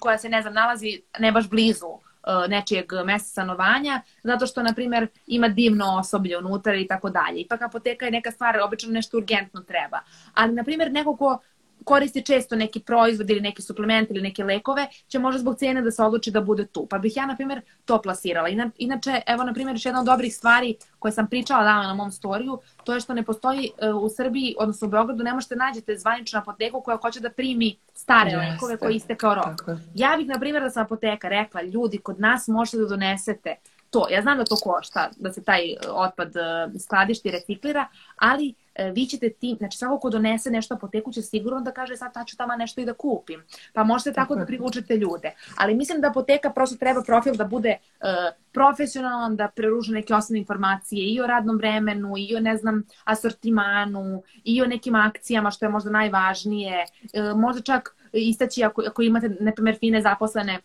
B: koja se, ne znam, nalazi ne baš blizu e, nečijeg mesta stanovanja, zato što, na primjer, ima divno osoblje unutra i tako dalje. Ipak apoteka je neka stvar, obično nešto urgentno treba. Ali, na primjer, neko ko koristi često neki proizvod ili neki suplement ili neke lekove, će možda zbog cene da se odluči da bude tu. Pa bih ja, na primjer, to plasirala. Inače, evo, na primjer, još jedna od dobrih stvari koje sam pričala dana na mom storiju, to je što ne postoji uh, u Srbiji, odnosno u Beogradu, ne možete nađete zvaničnu apoteku koja hoće da primi stare Jeste. lekove koji istekao rok. Tako. Ja bih, na primjer, da sam apoteka rekla, ljudi, kod nas možete da donesete to. Ja znam da to košta, da se taj e, otpad uh, skladišti reciklira, ali E, vi ćete ti, znači svako ko donese nešto apoteku će sigurno da kaže sad taću tamo nešto i da kupim. Pa možete tako, tako da privučete ljude. Ali mislim da apoteka prosto treba profil da bude uh, profesionalan, da preruže neke osnovne informacije i o radnom vremenu, i o ne znam asortimanu, i o nekim akcijama što je možda najvažnije. Uh, možda čak istaći ako, ako imate, na primjer, fine zaposlene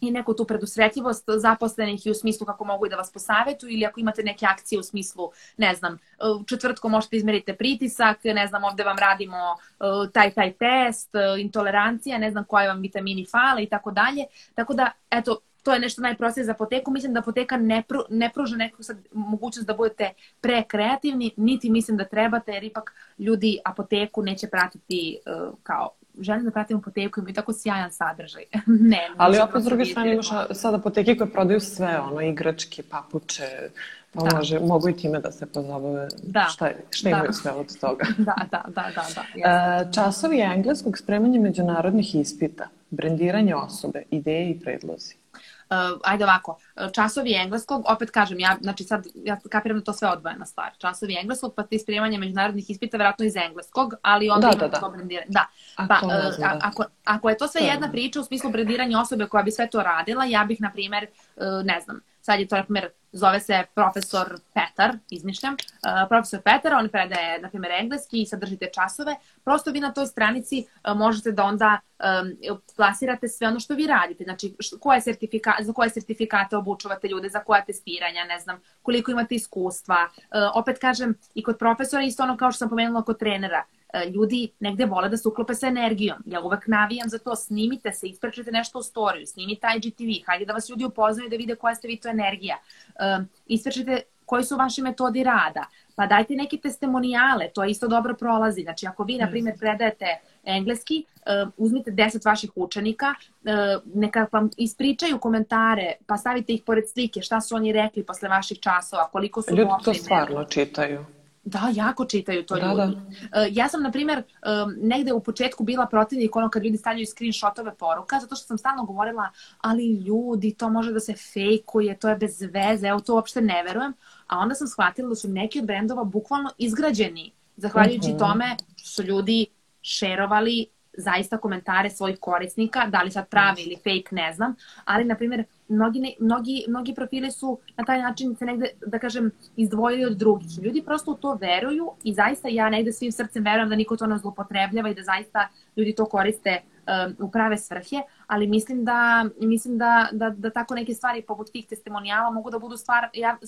B: i neku tu predusretljivost zaposlenih i u smislu kako mogu i da vas posavetuju ili ako imate neke akcije u smislu, ne znam, četvrtkom možete izmerite pritisak, ne znam, ovde vam radimo uh, taj, taj test, uh, intolerancija, ne znam koje vam vitamini fale i tako dalje. Tako da, eto, to je nešto najprostije za apoteku. Mislim da apoteka ne, pru, ne pruža neku sad mogućnost da budete prekreativni, niti mislim da trebate, jer ipak ljudi apoteku neće pratiti uh, kao želim da pratim apoteku, imaju tako sjajan sadržaj. ne,
A: Ali opet s druge strane imaš sad apoteke koje prodaju sve, ono, igračke, papuče, pa da. može, mogu i time da se pozabave da. šta, šta da. imaju sve od toga.
B: da, da, da, da. da
A: Uh, časovi engleskog spremanja međunarodnih ispita, brendiranje osobe, ideje i predlozi.
B: Uh, ajde ovako, časovi engleskog, opet kažem, ja, znači sad, ja kapiram da to sve odvojena stvar. Časovi engleskog, pa ti spremanje međunarodnih ispita, verovatno iz engleskog, ali onda da, da, da. to brendiranje. Da. Pa, uh, znam, da. Ako, ako je to sve jedna priča u smislu brendiranja osobe koja bi sve to radila, ja bih, na primer, uh, ne znam, sad je to, na primer, zove se profesor Petar, izmišljam, uh, profesor Petar, on predaje, na primjer, engleski i sadržite časove, prosto vi na toj stranici uh, možete da onda um, plasirate sve ono što vi radite, znači koje sertifika, za koje sertifikate obučuvate ljude, za koja testiranja, ne znam, koliko imate iskustva. Uh, opet kažem, i kod profesora isto ono kao što sam pomenula kod trenera, ljudi negde vole da se uklope sa energijom. Ja uvek navijam za to, snimite se, isprečite nešto u storiju, snimite IGTV, hajde da vas ljudi upoznaju da vide koja ste vi to energija. Um, isprečite koji su vaši metodi rada, pa dajte neke testimonijale, to isto dobro prolazi. Znači, ako vi, na primjer, predajete engleski, uh, uzmite 10 vaših učenika, neka vam ispričaju komentare, pa stavite ih pored slike, šta su oni rekli posle vaših časova, koliko su
A: Ljudi to stvarno čitaju.
B: Da, jako čitaju to da, ljudi. Da. Uh, ja sam, na primjer, um, negde u početku bila protivnik ono kad ljudi stavljaju screenshotove poruka, zato što sam stalno govorila, ali ljudi, to može da se fejkuje, to je bez veze, evo to uopšte ne verujem. A onda sam shvatila da su neki od brendova bukvalno izgrađeni, zahvaljujući uh mhm. -huh. tome što su ljudi šerovali zaista komentare svojih korisnika, da li sad pravi ili fake, ne znam, ali, na primjer, mnogi, ne, mnogi, mnogi profili su na taj način se negde, da kažem, izdvojili od drugih. Ljudi prosto u to veruju i zaista ja negde svim srcem verujem da niko to ne zlopotrebljava i da zaista ljudi to koriste um, u prave svrhe, ali mislim da, mislim da, da, da tako neke stvari poput tih testimonijala mogu da budu stvar, ja,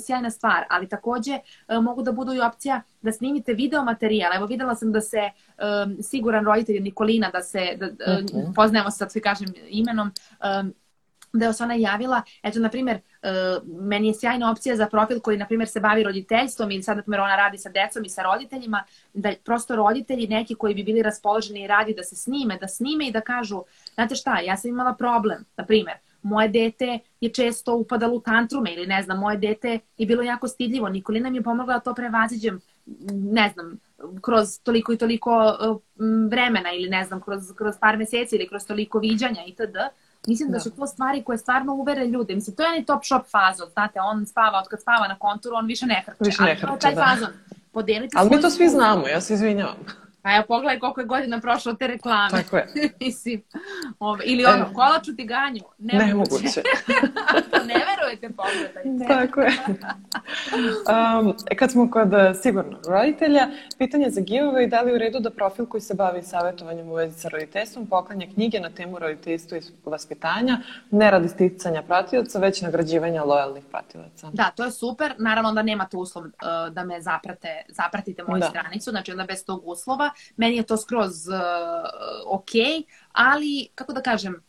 B: sjajna stvar, ali takođe mogu da budu i opcija da snimite video materijal. Evo videla sam da se um, siguran roditelj Nikolina, da se, da, okay. poznajemo se sad svi kažem imenom, um, da je se ona javila, eto, na primjer, uh, meni je sjajna opcija za profil koji, na primjer, se bavi roditeljstvom ili sad, na primjer, ona radi sa decom i sa roditeljima, da prosto roditelji neki koji bi bili raspoloženi i radi da se snime, da snime i da kažu, znate šta, ja sam imala problem, na primjer, moje dete je često upadalo u tantrume ili ne znam, moje dete je bilo jako stidljivo, Nikolina mi je pomogla da to prevaziđem, ne znam, kroz toliko i toliko uh, vremena ili ne znam, kroz, kroz par meseci ili kroz toliko viđanja itd. Mislim da. da su to stvari koje stvarno uvere ljude. Mislim, to je onaj top shop fazon, znate, on spava, od kad spava na konturu, on više ne hrče.
A: Više ne hrče,
B: ali to je taj da. fazon. Podelite
A: Ali mi to svi znamo, ja se izvinjavam.
B: A ja pogledaj koliko je godina prošlo te reklame.
A: Tako je.
B: Mislim, ove, ili ono, e, kolaču ti ganju.
A: Nemoguće.
B: ne verujete, pogledajte.
A: Tako je. Um, kad smo kod e, sigurno roditelja, pitanje za giveaway, da li u redu da profil koji se bavi savjetovanjem u vezi sa roditeljstvom poklanja knjige na temu roditeljstva i vaspitanja, ne radi sticanja pratilaca, već nagrađivanja lojalnih pratilaca.
B: Da, to je super. Naravno da nemate uslov uh, da me zaprate, zapratite moju da. stranicu, znači onda bez tog uslova meni je to skroz uh, ok, ali, kako da kažem,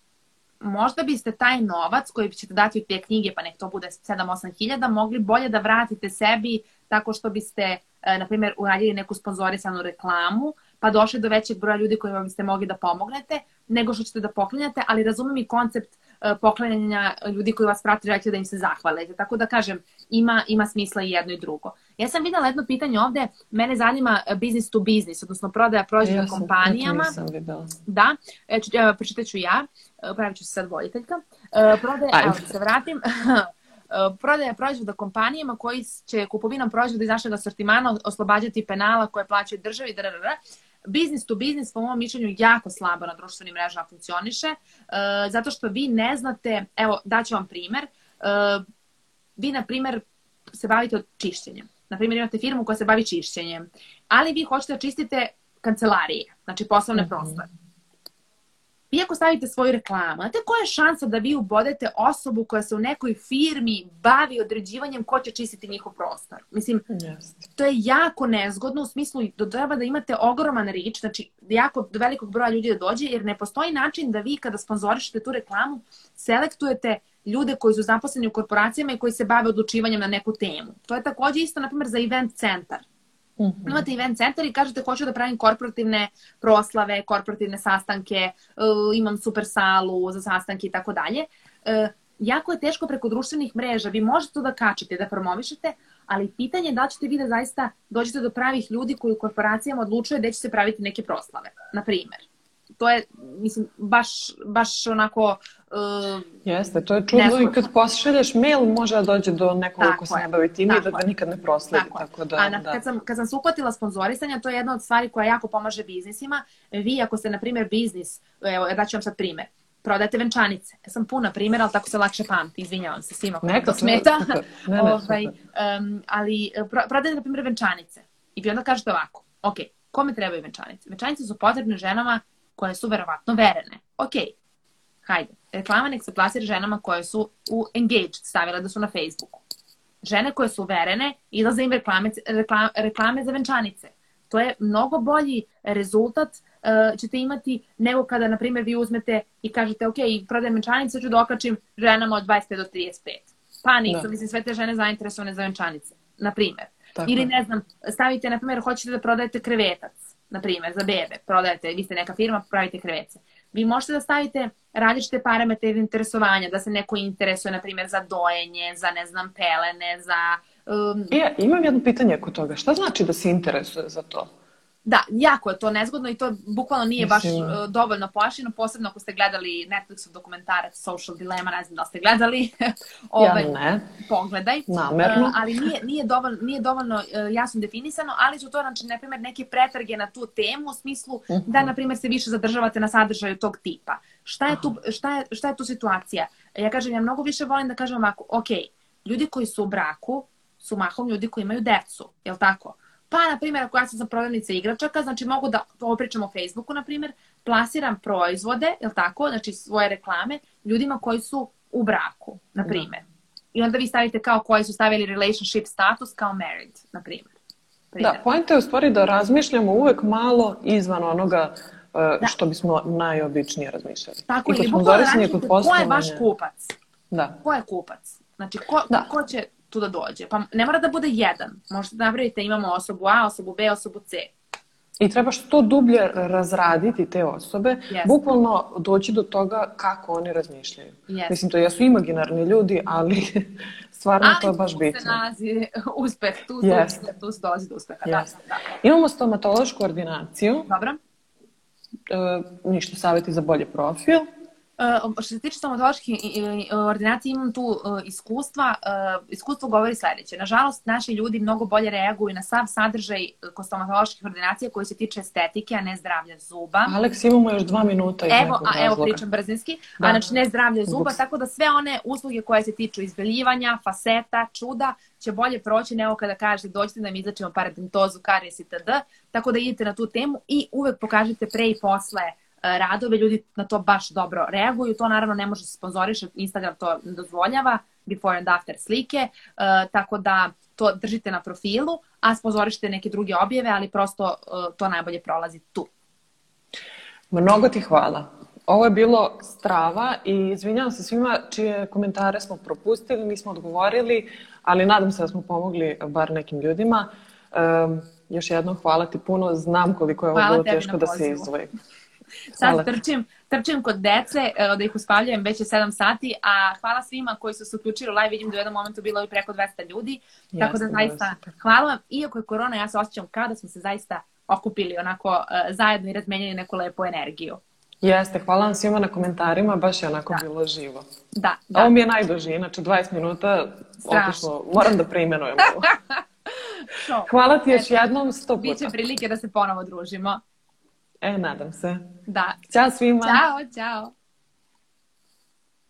B: možda biste taj novac koji ćete dati od te knjige, pa nek to bude 7-8 hiljada, mogli bolje da vratite sebi tako što biste, uh, na primjer, uradili neku sponzorisanu reklamu, pa došli do većeg broja ljudi kojima biste mogli da pomognete, nego što ćete da poklanjate, ali razumem i koncept poklanjanja ljudi koji vas prati, želite da im se zahvalite. Tako da kažem, ima, ima smisla i jedno i drugo. Ja sam videla jedno pitanje ovde, mene zanima business to business, odnosno prodaja proizvoda ja kompanijama.
A: Ja sam.
B: Da, e, ću, pročitat ću ja, pravit ću se sad voditeljka. Uh, prodaja, evo, da se vratim, prodaja proizvoda kompanijama koji će kupovinom proizvoda iz našeg asortimana oslobađati penala koje plaćaju državi, drrr, business to business po mom mišljenju jako slabo na društvenim mrežama funkcioniše, uh, zato što vi ne znate, evo daću vam primer, uh, vi na primer se bavite od čišćenjem. Na primjer imate firmu koja se bavi čišćenjem, ali vi hoćete da čistite kancelarije, znači poslovne mm -hmm. prostore vi ako stavite svoju reklamu, znate koja je šansa da vi ubodete osobu koja se u nekoj firmi bavi određivanjem ko će čistiti njihov prostor? Mislim, yes. to je jako nezgodno u smislu da treba da imate ogroman rič, znači jako do velikog broja ljudi da dođe, jer ne postoji način da vi kada sponzorišete tu reklamu selektujete ljude koji su zaposleni u korporacijama i koji se bave odlučivanjem na neku temu. To je takođe isto, na primjer, za event centar. Mm -hmm. Imate event centar i kažete hoću da pravim korporativne proslave, korporativne sastanke, uh, imam super salu za sastanke i tako dalje. Uh, jako je teško preko društvenih mreža, vi možete to da kačete, da promovišete, ali pitanje je da ćete vi da zaista dođete do pravih ljudi koji u korporacijama odlučuje gde će se praviti neke proslave, na primer to je, mislim, baš, baš onako... Uh,
A: Jeste, to je čudno neslušno. i kad pošalješ mail može da dođe do nekoga ko se ne bavi time i da ga nikad ne prosledi. Tako, tako da,
B: A na, da. Kad, sam, kad sam se uhvatila sponzorisanja, to je jedna od stvari koja jako pomaže biznisima. Vi, ako ste, na primjer, biznis, evo, daću vam sad primer, prodajete venčanice. Ja sam puna primjera, ali tako se lakše pamti. Izvinjavam se svima koji to smeta. Ne, ne, ovaj, um, ali pro, prodajete, na primjer, venčanice. I vi onda kažete ovako, ok, kome trebaju venčanice? Venčanice su potrebne ženama koje su verovatno verene. Ok, hajde, reklama nek se plasira ženama koje su u engaged, stavila da su na Facebooku. Žene koje su verene izlaze im reklame, reklame, reklame za venčanice. To je mnogo bolji rezultat uh, ćete imati nego kada, na primjer, vi uzmete i kažete, ok, prodajem venčanice, ću da okačim ženama od 25 do 35. Pa nisu, da. mislim, sve te žene zainteresovane za venčanice, na primjer. Tako. Ili, ne znam, stavite, na primjer, hoćete da prodajete krevetac na primjer, za bebe, prodajete, vi ste neka firma, pravite krevece. Vi možete da stavite različite parametre interesovanja, da se neko interesuje, na primjer, za dojenje, za, ne znam, pelene, za...
A: Um... Ja, imam jedno pitanje oko toga. Šta znači da se interesuje za to?
B: Da, jako je to nezgodno i to bukvalno nije baš uh, dovoljno pojašnjeno, posebno ako ste gledali Netflixov dokumentarac Social Dilemma, ne znam da ste gledali.
A: ovaj, ja ne.
B: Pogledaj.
A: Namerno. Uh,
B: ali nije, nije, dovoljno, nije dovoljno uh, jasno definisano, ali su to, znači, na primjer, neke pretrage na tu temu u smislu uh -huh. da, na primjer, se više zadržavate na sadržaju tog tipa. Šta je, tu, šta, je, šta je tu situacija? Ja kažem, ja mnogo više volim da kažem ovako, ok, ljudi koji su u braku su mahom ljudi koji imaju decu, je li tako? Pa, na primjer, ako ja sam prodavnica igračaka, znači mogu da, ovo pričam o Facebooku, na primjer, plasiram proizvode, je tako, znači svoje reklame, ljudima koji su u braku, na da. primjer. I onda vi stavite kao koji su stavili relationship status kao married, na primjer.
A: Da, pojenta je u stvari da razmišljamo uvek malo izvan onoga uh, da. što bismo najobičnije razmišljali.
B: Tako je, bukvalno razmišljate ko je vaš kupac.
A: Da.
B: Ko je kupac? Znači, ko, da. ko će tu da dođe. Pa ne mora da bude jedan. Možete da napravite, imamo osobu A, osobu B, osobu C.
A: I treba što dublje razraditi te osobe, yes. bukvalno doći do toga kako oni razmišljaju. Yes. Mislim, to jesu imaginarni ljudi, ali stvarno ali to je baš bitno.
B: Ali tu se nalazi uspeh, tu, yes. tu, tu se dolazi do uspeha. Yes. Da, da.
A: Imamo stomatološku ordinaciju.
B: Dobro.
A: E, ništa, savjeti za bolji profil.
B: Uh, što se tiče stomatološke ordinacije, imam tu uh, iskustva. Uh, iskustvo govori sledeće. Nažalost, naši ljudi mnogo bolje reaguju na sav sadržaj kod stomatoloških ordinacija koji se tiče estetike, a ne zdravlja zuba.
A: Aleks, imamo još dva minuta.
B: Evo, a, evo pričam brzinski. Da. A, znači, ne zdravlja zuba, Ups. tako da sve one usluge koje se tiču izbeljivanja, faseta, čuda, će bolje proći nego kada kažete dođite da mi izlačimo paradontozu, karies itd. Tako da idete na tu temu i uvek pokažete pre i posle E, radove, ljudi na to baš dobro reaguju, to naravno ne može se sponzorišati, Instagram to ne dozvoljava, before and after slike, uh, tako da to držite na profilu, a sponzorišite neke druge objave, ali prosto uh, to najbolje prolazi tu.
A: Mnogo ti hvala. Ovo je bilo strava i izvinjavam se svima čije komentare smo propustili, nismo odgovorili, ali nadam se da smo pomogli bar nekim ljudima. Um, Još jednom hvala ti puno, znam koliko je ovo
B: Hvala
A: bilo teško da se izdvoji.
B: Sad
A: Hvala.
B: trčim, trčim kod dece e, da ih uspavljujem, već je 7 sati, a hvala svima koji su se uključili u live, vidim da u jednom momentu bilo i preko 200 ljudi, tako da zaista hvala vam. Iako je korona, ja se osjećam kao da smo se zaista okupili onako e, zajedno i razmenjali neku lepu energiju.
A: Jeste, hvala vam svima na komentarima, baš je onako
B: Da.
A: bilo živo.
B: Da,
A: Da. Ovo mi je najduži, inače 20 minuta otišlo, moram da preimenujem ovo. Hvala ti još jednom sto
B: Biće
A: puta.
B: prilike da se ponovo družimo.
A: E, nadam se.
B: Da.
A: Ćao svima!
B: Ćao, ćao.